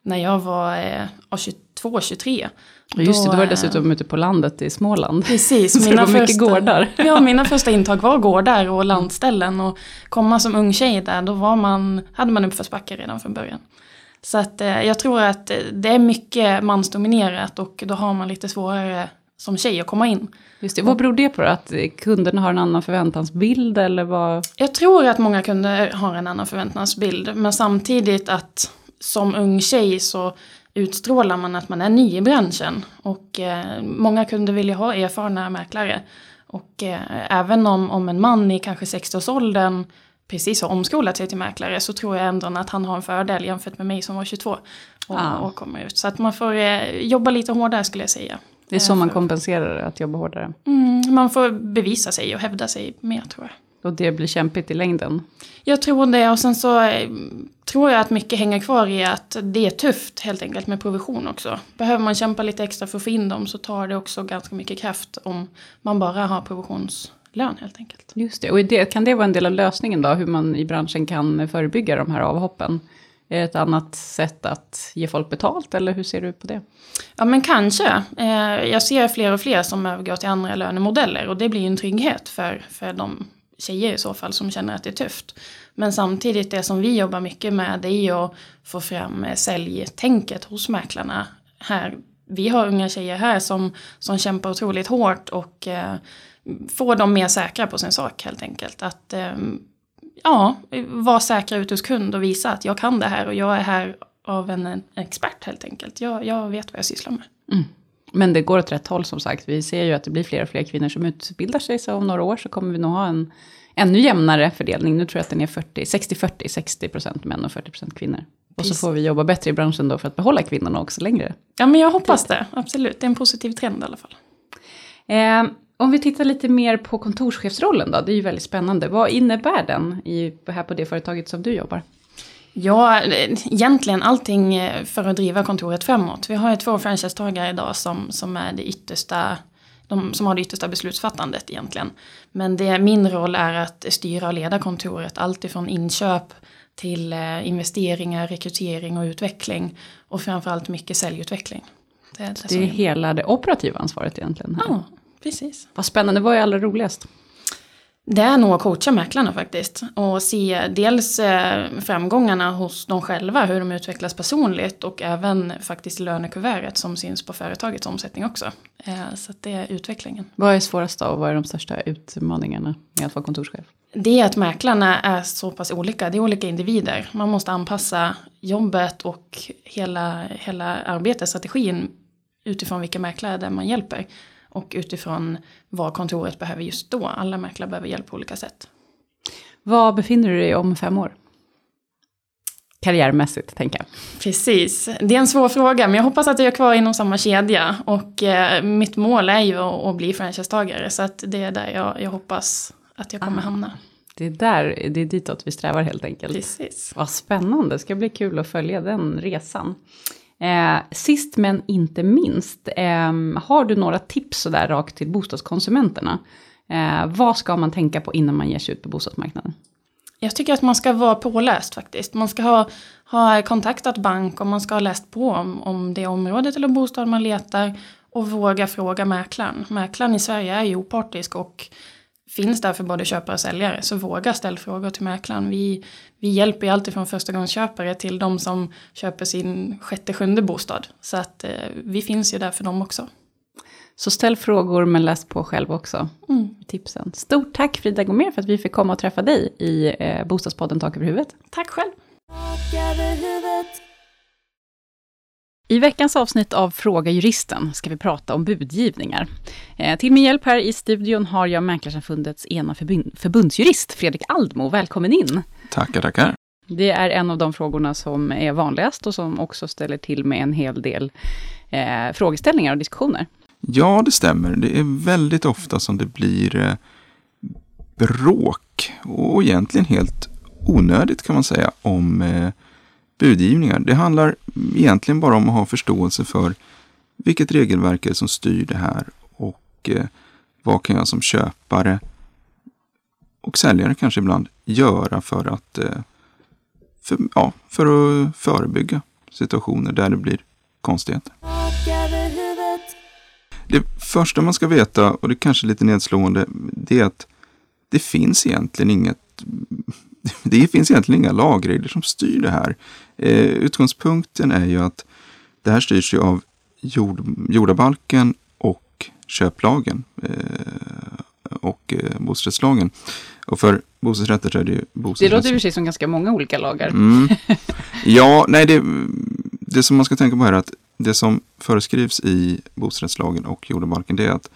när jag var eh, 22-23 Just det, då var det dessutom ute på landet i Småland. Precis. *laughs* Så mina det var mycket gårdar. *laughs* Ja, mina första intag var gårdar och landställen. Och komma som ung tjej där, då var man, hade man uppförsbacke redan från början. Så att eh, jag tror att det är mycket mansdominerat och då har man lite svårare som tjej att komma in. Just det. Vad beror det på? Att kunderna har en annan förväntansbild eller vad? Jag tror att många kunder har en annan förväntansbild. Men samtidigt att som ung tjej så utstrålar man att man är ny i branschen. Och eh, många kunder vill ju ha erfarna mäklare. Och eh, även om, om en man i kanske 60-årsåldern precis har omskolat sig till mäklare så tror jag ändå att han har en fördel jämfört med mig som var 22 och, ah. och kommer ut. Så att man får eh, jobba lite hårdare skulle jag säga. Det är så man kompenserar att jobba hårdare? Mm, man får bevisa sig och hävda sig mer tror jag. Och det blir kämpigt i längden? Jag tror det och sen så eh, tror jag att mycket hänger kvar i att det är tufft helt enkelt med provision också. Behöver man kämpa lite extra för att få in dem så tar det också ganska mycket kraft om man bara har provisionslön helt enkelt. Just det, och det, kan det vara en del av lösningen då, hur man i branschen kan förebygga de här avhoppen? Är det ett annat sätt att ge folk betalt eller hur ser du på det? Ja men kanske. Eh, jag ser fler och fler som övergår till andra lönemodeller och det blir ju en trygghet för, för de tjejer i så fall som känner att det är tufft. Men samtidigt det som vi jobbar mycket med det är ju att få fram eh, säljtänket hos mäklarna här. Vi har unga tjejer här som, som kämpar otroligt hårt och eh, får dem mer säkra på sin sak helt enkelt. Att eh, ja, vara säkra ut hos kund och visa att jag kan det här och jag är här av en, en expert helt enkelt. Jag, jag vet vad jag sysslar med. Mm. Men det går åt rätt håll som sagt. Vi ser ju att det blir fler och fler kvinnor som utbildar sig. Så om några år så kommer vi nog ha en ännu jämnare fördelning. Nu tror jag att den är 60-40, 60 procent män och 40 procent kvinnor. Och så får vi jobba bättre i branschen då för att behålla kvinnorna också längre. Ja men jag hoppas det, absolut. Det är en positiv trend i alla fall. Eh, om vi tittar lite mer på kontorschefsrollen då, det är ju väldigt spännande. Vad innebär den i, här på det företaget som du jobbar? Ja, egentligen allting för att driva kontoret framåt. Vi har ju två franchisetagare idag som, som är det yttersta de som har det yttersta beslutsfattandet egentligen. Men det, min roll är att styra och leda kontoret, alltifrån inköp till eh, investeringar, rekrytering och utveckling. Och framförallt mycket säljutveckling. Det är, det det är hela det operativa ansvaret egentligen? Här. Ja, precis. Vad spännande, vad är allra roligast? Det är nog att coacha mäklarna faktiskt. Och se dels eh, framgångarna hos dem själva, hur de utvecklas personligt och även faktiskt lönekuvertet som syns på företagets omsättning också. Eh, så det är utvecklingen. Vad är svårast då och vad är de största utmaningarna med att vara kontorschef? Det är att mäklarna är så pass olika, det är olika individer. Man måste anpassa jobbet och hela, hela arbetsstrategin utifrån vilka mäklare det är man hjälper. Och utifrån vad kontoret behöver just då. Alla mäklare behöver hjälp på olika sätt. Var befinner du dig om fem år? Karriärmässigt, tänker jag. Precis. Det är en svår fråga, men jag hoppas att jag är kvar inom samma kedja. Och eh, mitt mål är ju att, att bli franchisetagare, så att det är där jag, jag hoppas att jag kommer ah, hamna. Det är, där, det är ditåt vi strävar helt enkelt. Precis. Vad spännande, det ska bli kul att följa den resan. Eh, sist men inte minst, eh, har du några tips sådär rakt till bostadskonsumenterna? Eh, vad ska man tänka på innan man ger sig ut på bostadsmarknaden? Jag tycker att man ska vara påläst faktiskt. Man ska ha, ha kontaktat bank och man ska ha läst på om, om det området eller bostad man letar och våga fråga mäklaren. Mäklaren i Sverige är ju opartisk och finns där för både köpare och säljare. Så våga ställa frågor till mäklaren. Vi, vi hjälper ju alltid från förstagångsköpare till de som köper sin sjätte, sjunde bostad. Så att eh, vi finns ju där för dem också. Så ställ frågor men läs på själv också. Mm. Tipsen. Stort tack Frida Gomér för att vi fick komma och träffa dig i eh, Bostadspodden Tak över huvudet. Tack själv. I veckans avsnitt av Fråga Juristen ska vi prata om budgivningar. Eh, till min hjälp här i studion har jag Mäklarsamfundets ena förbundsjurist, Fredrik Aldmo. Välkommen in! Tackar, tackar. Det är en av de frågorna som är vanligast och som också ställer till med en hel del eh, frågeställningar och diskussioner. Ja, det stämmer. Det är väldigt ofta som det blir eh, bråk och egentligen helt onödigt kan man säga om eh, budgivningar. Det handlar egentligen bara om att ha förståelse för vilket regelverk är som styr det här och eh, vad kan jag som köpare och säljare kanske ibland göra för att, eh, för, ja, för att förebygga situationer där det blir konstigheter. Det första man ska veta, och det är kanske är lite nedslående, det är att det finns egentligen inget *laughs* det finns egentligen inga lagregler som styr det här. Eh, utgångspunkten är ju att det här styrs ju av jord, jordabalken och köplagen eh, och eh, bostadsrättslagen. Och för bostadsrätter så är det ju bostadsrätts... Det låter i och för sig som ganska många olika lagar. Mm. *laughs* Ja, nej, det, det som man ska tänka på här är att det som föreskrivs i bostadsrättslagen och jordabalken det är att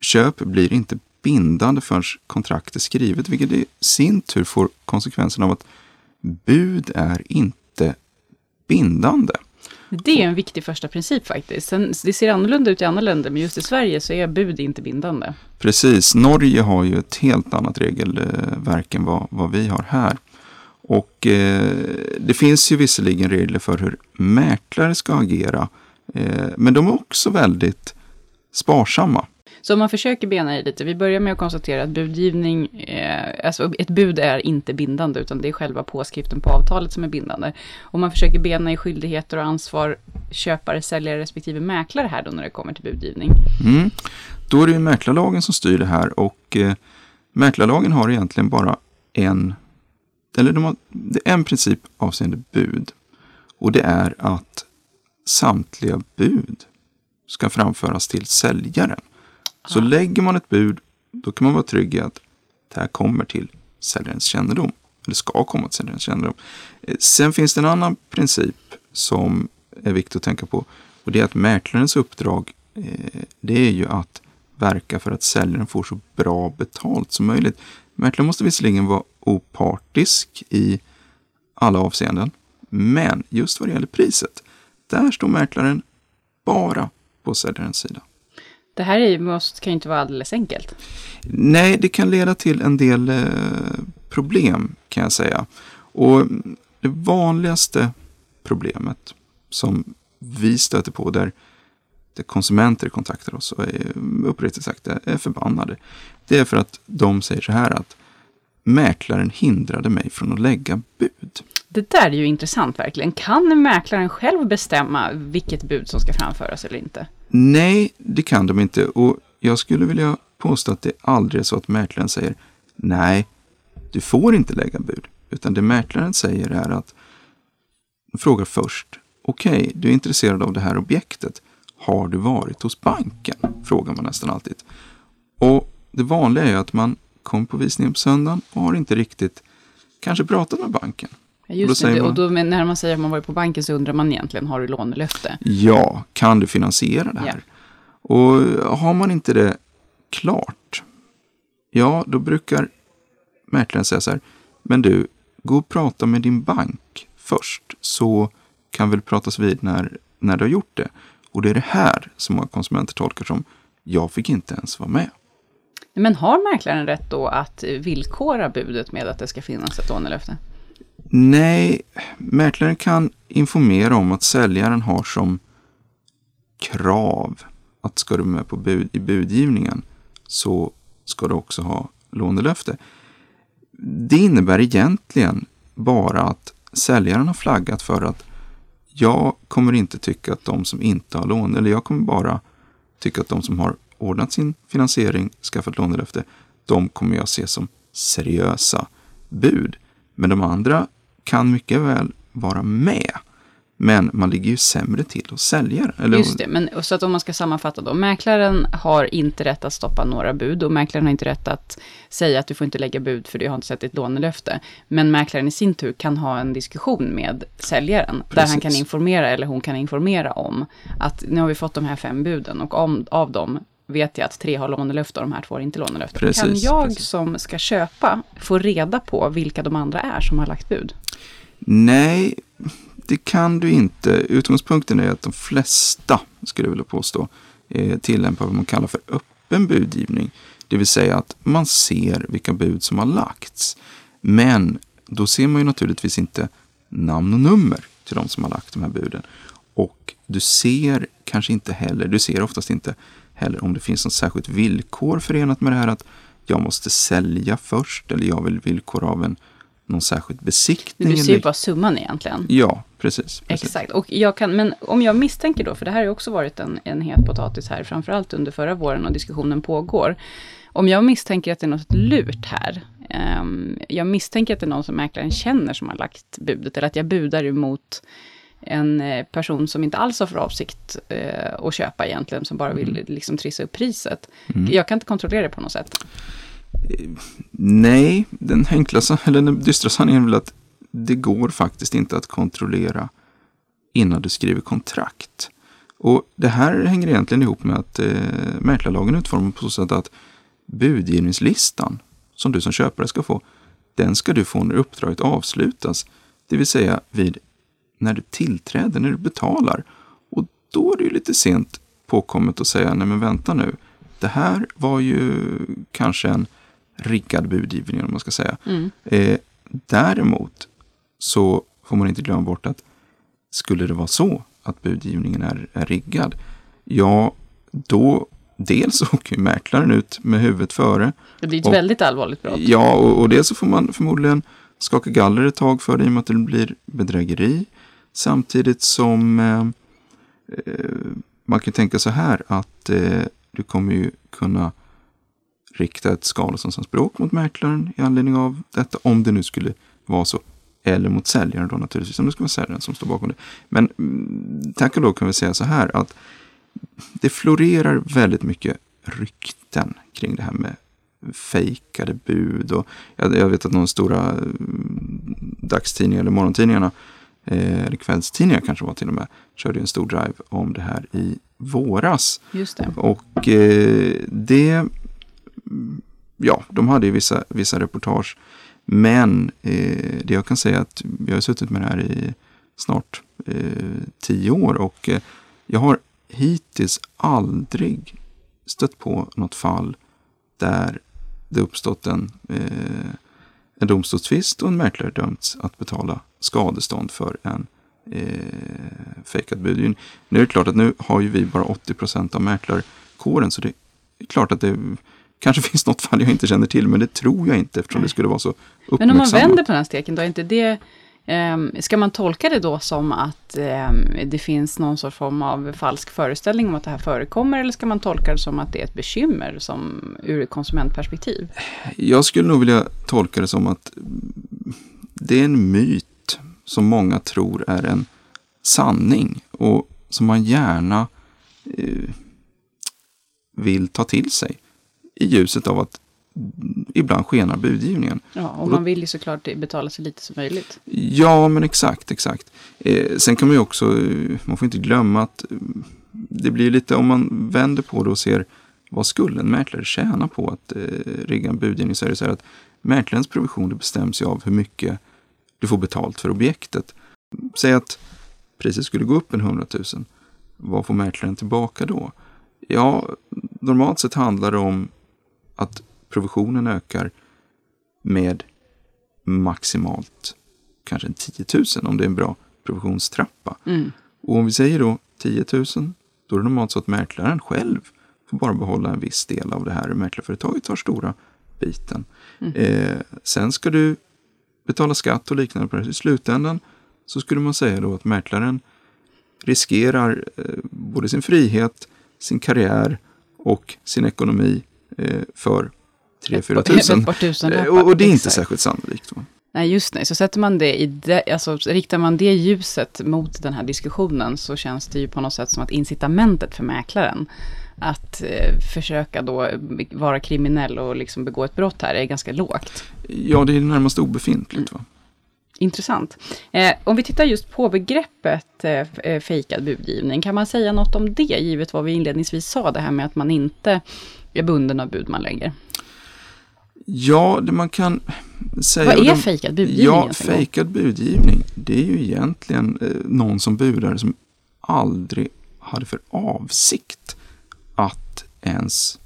köp blir inte bindande förrän kontrakt är skrivet, vilket i sin tur får konsekvensen av att bud är inte bindande. Det är en viktig första princip faktiskt. Sen, det ser annorlunda ut i andra länder, men just i Sverige så är bud inte bindande. Precis. Norge har ju ett helt annat regelverk än vad, vad vi har här. Och eh, det finns ju visserligen regler för hur mäklare ska agera, eh, men de är också väldigt sparsamma. Så om man försöker bena i lite, vi börjar med att konstatera att budgivning, eh, alltså ett bud är inte bindande, utan det är själva påskriften på avtalet som är bindande. Om man försöker bena i skyldigheter och ansvar köpare, säljare respektive mäklare här då när det kommer till budgivning. Mm. Då är det ju mäklarlagen som styr det här och eh, mäklarlagen har egentligen bara en, eller de har, det är en princip avseende bud. Och det är att samtliga bud ska framföras till säljaren. Så lägger man ett bud, då kan man vara trygg i att det här kommer till säljarens kännedom. Eller ska komma till säljarens kännedom. Eh, sen finns det en annan princip som är viktig att tänka på. Och det är att mäklarens uppdrag, eh, det är ju att verka för att säljaren får så bra betalt som möjligt. Mäklaren måste visserligen vara opartisk i alla avseenden. Men just vad det gäller priset, där står mäklaren bara på säljarens sida. Det här är, måste, kan ju inte vara alldeles enkelt. Nej, det kan leda till en del eh, problem kan jag säga. Och det vanligaste problemet som vi stöter på där, där konsumenter kontaktar oss och är, uppriktigt sagt är förbannade. Det är för att de säger så här att mäklaren hindrade mig från att lägga bud. Det där är ju intressant verkligen. Kan mäklaren själv bestämma vilket bud som ska framföras eller inte? Nej, det kan de inte. Och jag skulle vilja påstå att det aldrig är så att mäklaren säger nej, du får inte lägga bud. Utan det mäklaren säger är att frågar först, okej, okay, du är intresserad av det här objektet. Har du varit hos banken? Frågar man nästan alltid. Och det vanliga är att man kom på visningen på söndagen och har inte riktigt kanske pratat med banken. Just och då, man, och då när man säger att man varit på banken så undrar man egentligen, har du lånelöfte? Ja, kan du finansiera det här? Ja. Och har man inte det klart, ja då brukar mäklaren säga så här, men du, gå och prata med din bank först, så kan vi pratas vid när, när du har gjort det. Och det är det här som många konsumenter tolkar som, jag fick inte ens vara med. Men har mäklaren rätt då att villkora budet med att det ska finnas ett lånelöfte? Nej, mäklaren kan informera om att säljaren har som krav att ska du med på bud, i budgivningen så ska du också ha lånelöfte. Det innebär egentligen bara att säljaren har flaggat för att jag kommer inte tycka att de som inte har lån, eller jag kommer bara tycka att de som har ordnat sin finansiering, skaffat lånelöfte, de kommer jag se som seriösa bud. Men de andra kan mycket väl vara med. Men man ligger ju sämre till hos säljaren. Eller? Just det, men så att om man ska sammanfatta då. Mäklaren har inte rätt att stoppa några bud och mäklaren har inte rätt att säga att du får inte lägga bud för du har inte sett ett lånelöfte. Men mäklaren i sin tur kan ha en diskussion med säljaren. Precis. Där han kan informera eller hon kan informera om att nu har vi fått de här fem buden och om, av dem vet jag att tre har lånelöfte och de här två har inte lånelöfte. Precis, kan jag precis. som ska köpa få reda på vilka de andra är som har lagt bud? Nej, det kan du inte. Utgångspunkten är att de flesta, skulle jag vilja påstå, eh, tillämpar vad man kallar för öppen budgivning. Det vill säga att man ser vilka bud som har lagts. Men då ser man ju naturligtvis inte namn och nummer till de som har lagt de här buden. Och du ser kanske inte heller, du ser oftast inte heller om det finns något särskilt villkor förenat med det här att jag måste sälja först eller jag vill villkor av en, någon särskild besiktning. Du ser ju eller- bara summan egentligen. Ja, precis. precis. Exakt, och jag kan, men om jag misstänker då, för det här har ju också varit en, en het potatis här, framförallt under förra våren och diskussionen pågår. Om jag misstänker att det är något lurt här, ehm, jag misstänker att det är någon som mäklaren känner som har lagt budet, eller att jag budar emot en eh, person som inte alls har för avsikt eh, att köpa egentligen, som bara vill liksom trissa upp priset. Jag kan inte kontrollera det på något sätt. Nej, den enkla, eller den dystra sanningen är väl att det går faktiskt inte att kontrollera innan du skriver kontrakt. Och det här hänger egentligen ihop med att eh, mäklarlagen är utformad på så sätt att budgivningslistan som du som köpare ska få, den ska du få när uppdraget avslutas. Det vill säga vid när du tillträder, när du betalar. Och då är det ju lite sent påkommet att säga, nej men vänta nu, det här var ju kanske en riggad budgivning om man ska säga. Mm. Eh, däremot så får man inte glömma bort att skulle det vara så att budgivningen är, är riggad, ja då dels *laughs* åker ju mäklaren ut med huvudet före. Det blir ett Och- väldigt allvarligt brott. Ja, och, och dels så får man förmodligen skaka galler ett tag för det i och med att det blir bedrägeri. Samtidigt som eh, eh, man kan tänka så här att eh, du kommer ju kunna rikta ett skadeståndsanspråk mot mäklaren i anledning av detta, om det nu skulle vara så. Eller mot säljaren då naturligtvis, om det ska vara säljaren som står bakom det. Men mm, tack och lov kan vi säga så här att det florerar väldigt mycket rykten kring det här med fejkade bud. Och jag, jag vet att någon stora mm, dagstidning eller morgontidningarna, eh, eller kvällstidningar kanske var till och med, körde en stor drive om det här i våras. Just det. Och eh, det, ja, de hade ju vissa, vissa reportage. Men eh, det jag kan säga är att jag har suttit med det här i snart eh, tio år och eh, jag har hittills aldrig stött på något fall där det uppstått en, eh, en domstolstvist och en mäklare dömts att betala skadestånd för en eh, fejkad budgivning. Nu är det klart att nu har ju vi bara 80 procent av mäklarkåren så det är klart att det kanske *laughs* finns något fall jag inte känner till men det tror jag inte eftersom det skulle vara så uppmärksammat. Men om man vänder på den här steken, då är inte det... Ehm, ska man tolka det då som att ehm, det finns någon sorts form av falsk föreställning om att det här förekommer? Eller ska man tolka det som att det är ett bekymmer som, ur ett konsumentperspektiv? Jag skulle nog vilja tolka det som att det är en myt som många tror är en sanning och som man gärna eh, vill ta till sig i ljuset av att ibland skenar budgivningen. Ja, och Och då- man vill ju såklart betala så lite som möjligt. Ja, men exakt, exakt. Eh, sen kan man ju också, eh, man får inte glömma att eh, det blir lite, om man vänder på det och ser vad skulle en mäklare tjäna på att eh, rigga en budgivning så är det så här att mäklarens provision det bestäms ju av hur mycket du får betalt för objektet. Säg att priset skulle gå upp en 100 000. Vad får mäklaren tillbaka då? Ja, normalt sett handlar det om att provisionen ökar med maximalt kanske en 10 000 om det är en bra provisionstrappa. Mm. Och om vi säger då 10 000, då är det normalt så att mäklaren själv får bara behålla en viss del av det här. Mäklarföretaget tar stora biten. Eh, sen ska du betala skatt och liknande på det. I slutändan så skulle man säga då att mäklaren riskerar eh, både sin frihet, sin karriär och sin ekonomi eh, för 3-4 tusen. Eh, och, och det är inte Exakt. särskilt sannolikt. Nej, just det. Så sätter man det i det, alltså riktar man det ljuset mot den här diskussionen så känns det ju på något sätt som att incitamentet för mäklaren att eh, försöka då vara kriminell och liksom begå ett brott här är ganska lågt. Ja, det är närmast obefintligt. Va? Intressant. Eh, om vi tittar just på begreppet eh, eh, fejkad budgivning, kan man säga något om det, givet vad vi inledningsvis sa, det här med att man inte är bunden av bud man lägger? Ja, det man kan säga... Vad är fejkad budgivning? Ja, fejkad budgivning, det är ju egentligen eh, någon som budar som aldrig hade för avsikt att ens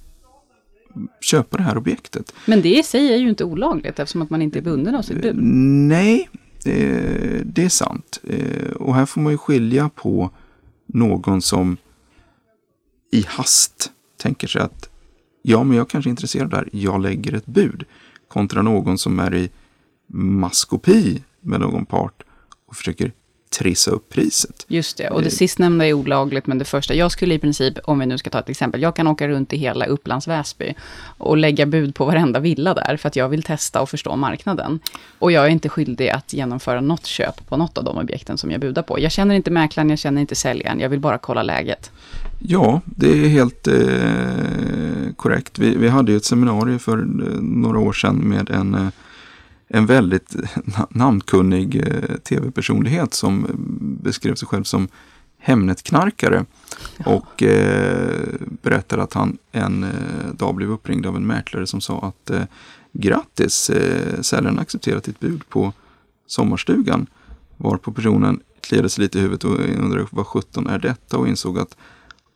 köpa det här objektet. Men det i sig är ju inte olagligt eftersom att man inte är bunden av sitt bud. Nej, eh, det är sant. Eh, och här får man ju skilja på någon som i hast tänker sig att ja, men jag kanske är intresserad där, jag lägger ett bud. Kontra någon som är i maskopi med någon part och försöker trissa upp priset. Just det, och det sistnämnda är olagligt, men det första, jag skulle i princip, om vi nu ska ta ett exempel, jag kan åka runt i hela Upplands Väsby och lägga bud på varenda villa där, för att jag vill testa och förstå marknaden. Och jag är inte skyldig att genomföra något köp på något av de objekten som jag budar på. Jag känner inte mäklaren, jag känner inte säljaren, jag vill bara kolla läget. Ja, det är helt eh, korrekt. Vi, vi hade ju ett seminarium för eh, några år sedan med en eh, en väldigt namnkunnig eh, tv-personlighet som beskrev sig själv som Hemnetknarkare. Och eh, berättade att han en eh, dag blev uppringd av en mäklare som sa att eh, grattis, eh, säljaren accepterat ditt bud på sommarstugan. Varpå personen kliade sig lite i huvudet och undrade vad sjutton är detta och insåg att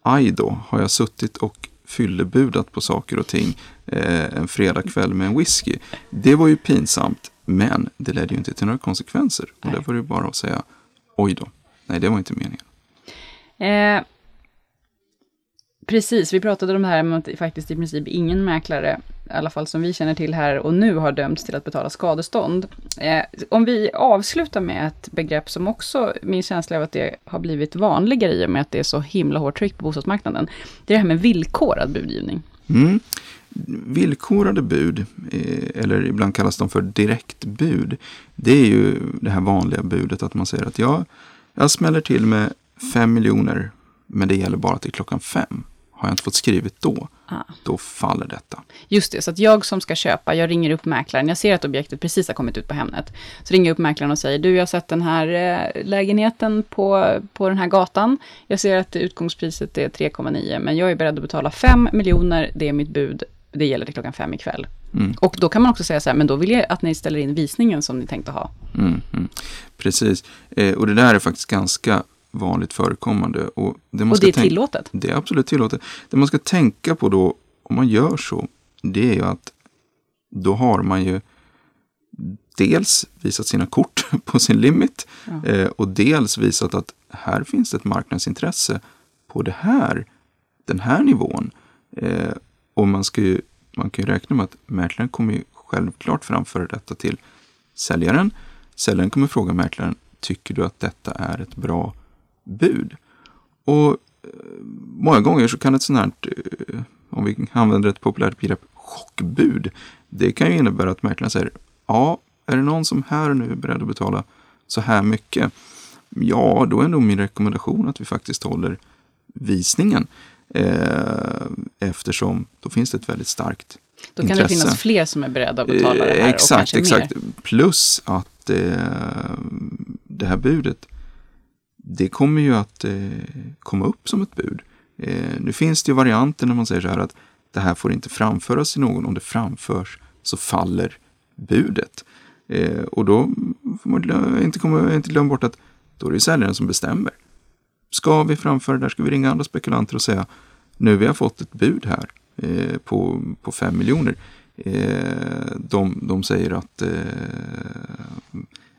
aj då, har jag suttit och fyllebudat på saker och ting eh, en fredagkväll med en whisky. Det var ju pinsamt, men det ledde ju inte till några konsekvenser. Och det var det bara att säga, oj då, nej det var inte meningen. Eh, precis, vi pratade om det här med att faktiskt i princip ingen mäklare, i alla fall som vi känner till här och nu, har dömts till att betala skadestånd. Eh, om vi avslutar med ett begrepp som också, min känsla av att det har blivit vanligare i och med att det är så himla hårt tryck på bostadsmarknaden. Det är det här med villkorad budgivning. Mm. Villkorade bud, eh, eller ibland kallas de för direktbud, det är ju det här vanliga budet att man säger att jag, jag smäller till med fem miljoner, men det gäller bara till klockan fem. Har jag inte fått skrivit då, ah. då faller detta. Just det, så att jag som ska köpa, jag ringer upp mäklaren, jag ser att objektet precis har kommit ut på Hemnet. Så ringer jag upp mäklaren och säger, du jag har sett den här eh, lägenheten på, på den här gatan. Jag ser att utgångspriset är 3,9, men jag är beredd att betala 5 miljoner, det är mitt bud, det gäller till klockan fem ikväll. Mm. Och då kan man också säga så här, men då vill jag att ni ställer in visningen som ni tänkte ha. Mm, mm. Precis, eh, och det där är faktiskt ganska vanligt förekommande. Och det, man och det är tillåtet? Det är absolut tillåtet. Det man ska tänka på då, om man gör så, det är ju att då har man ju dels visat sina kort *laughs* på sin limit ja. eh, och dels visat att här finns ett marknadsintresse på det här, den här nivån. Eh, och man, ska ju, man kan ju räkna med att mäklaren kommer ju självklart framföra detta till säljaren. Säljaren kommer fråga mäklaren, tycker du att detta är ett bra bud? Och eh, många gånger så kan ett sånt här, eh, om vi använder ett populärt begrepp, chockbud, det kan ju innebära att mäklaren säger, ja, är det någon som här och nu är beredd att betala så här mycket? Ja, då är nog min rekommendation att vi faktiskt håller visningen. Eh, eftersom då finns det ett väldigt starkt Då kan intresse. det finnas fler som är beredda att betala det här. exakt, och kanske exakt. Mer. Plus att eh, det här budet, det kommer ju att eh, komma upp som ett bud. Eh, nu finns det ju varianter när man säger så här att det här får inte framföras till någon. Om det framförs så faller budet. Eh, och då får man inte, komma, inte glömma bort att då är det säljaren som bestämmer. Ska vi framföra det där? Ska vi ringa andra spekulanter och säga nu vi har fått ett bud här eh, på, på 5 miljoner. Eh, de, de säger att, eh,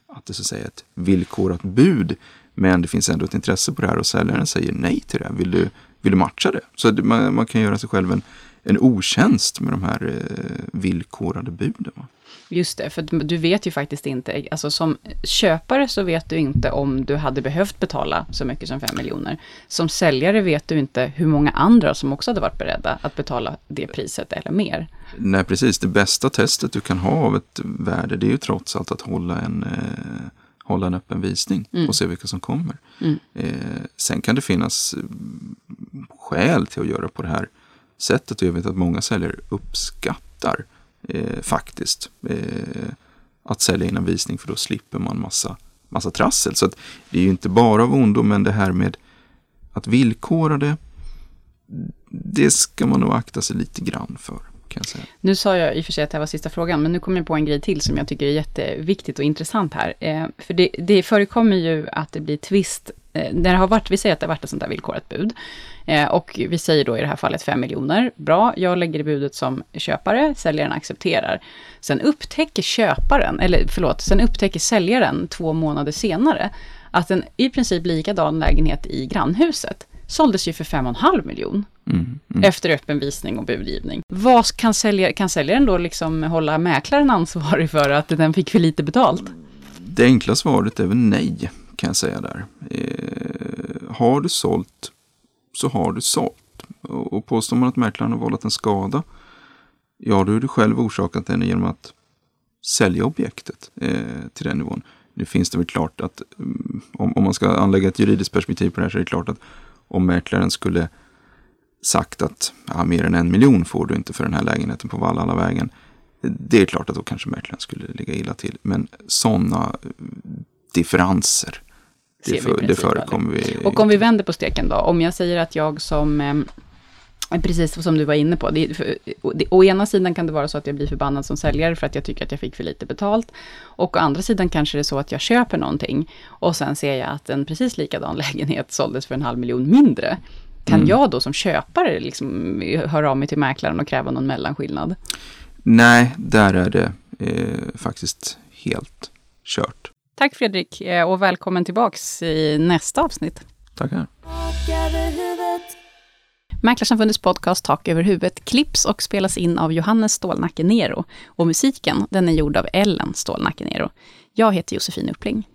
att det så att säga, är ett villkorat bud. Men det finns ändå ett intresse på det här och säljaren säger nej till det. Vill du, vill du matcha det? Så man, man kan göra sig själv en, en otjänst med de här eh, villkorade buden. Just det, för du vet ju faktiskt inte, alltså som köpare så vet du inte om du hade behövt betala så mycket som 5 miljoner. Som säljare vet du inte hur många andra som också hade varit beredda att betala det priset eller mer. Nej, precis. Det bästa testet du kan ha av ett värde, det är ju trots allt att hålla en, eh, hålla en öppen visning mm. och se vilka som kommer. Mm. Eh, sen kan det finnas skäl till att göra på det här sättet och jag vet att många säljare uppskattar eh, faktiskt. Eh, att sälja innan visning för då slipper man massa, massa trassel. Så det är ju inte bara av ondo, men det här med att villkora det, det ska man nog akta sig lite grann för. Kan jag säga. Nu sa jag i och för sig att det här var sista frågan, men nu kommer jag på en grej till som jag tycker är jätteviktigt och intressant här. Eh, för det, det förekommer ju att det blir tvist, eh, när det har varit, vi säger att det har varit ett sånt där villkorat bud, eh, och vi säger då i det här fallet 5 miljoner, bra, jag lägger budet som köpare, säljaren accepterar. Sen upptäcker köparen, eller förlåt, sen upptäcker säljaren två månader senare, att en i princip likadan lägenhet i grannhuset såldes ju för 5,5 miljon. Mm, mm. Efter öppen visning och budgivning. Vad kan, sälja, kan säljaren då liksom hålla mäklaren ansvarig för att den fick för lite betalt? Det enkla svaret är väl nej, kan jag säga där. Eh, har du sålt så har du sålt. Och, och påstår man att mäklaren har vållat en skada, ja då är du själv orsakat den genom att sälja objektet eh, till den nivån. Nu finns det väl klart att um, om, om man ska anlägga ett juridiskt perspektiv på det här så är det klart att om mäklaren skulle sagt att ja, mer än en miljon får du inte för den här lägenheten på Vallhallavägen. Det är klart att då kanske mäklaren skulle ligga illa till. Men sådana differenser, det, för, det förekommer vi. Och om vi vänder på steken då, om jag säger att jag som eh, Precis som du var inne på. Det, för, det, å ena sidan kan det vara så att jag blir förbannad som säljare för att jag tycker att jag fick för lite betalt. Och å andra sidan kanske det är så att jag köper någonting och sen ser jag att en precis likadan *laughs* lägenhet såldes för en halv miljon mindre. Kan mm. jag då som köpare liksom höra av mig till mäklaren och kräva någon mellanskillnad? Nej, där är det eh, faktiskt helt kört. Tack Fredrik eh, och välkommen tillbaks i nästa avsnitt. Tackar. Mäklarsamfundets podcast Tak över huvudet klipps och spelas in av Johannes Stålnacke Nero. Och musiken, den är gjord av Ellen Stålnacke Nero. Jag heter Josefin Uppling.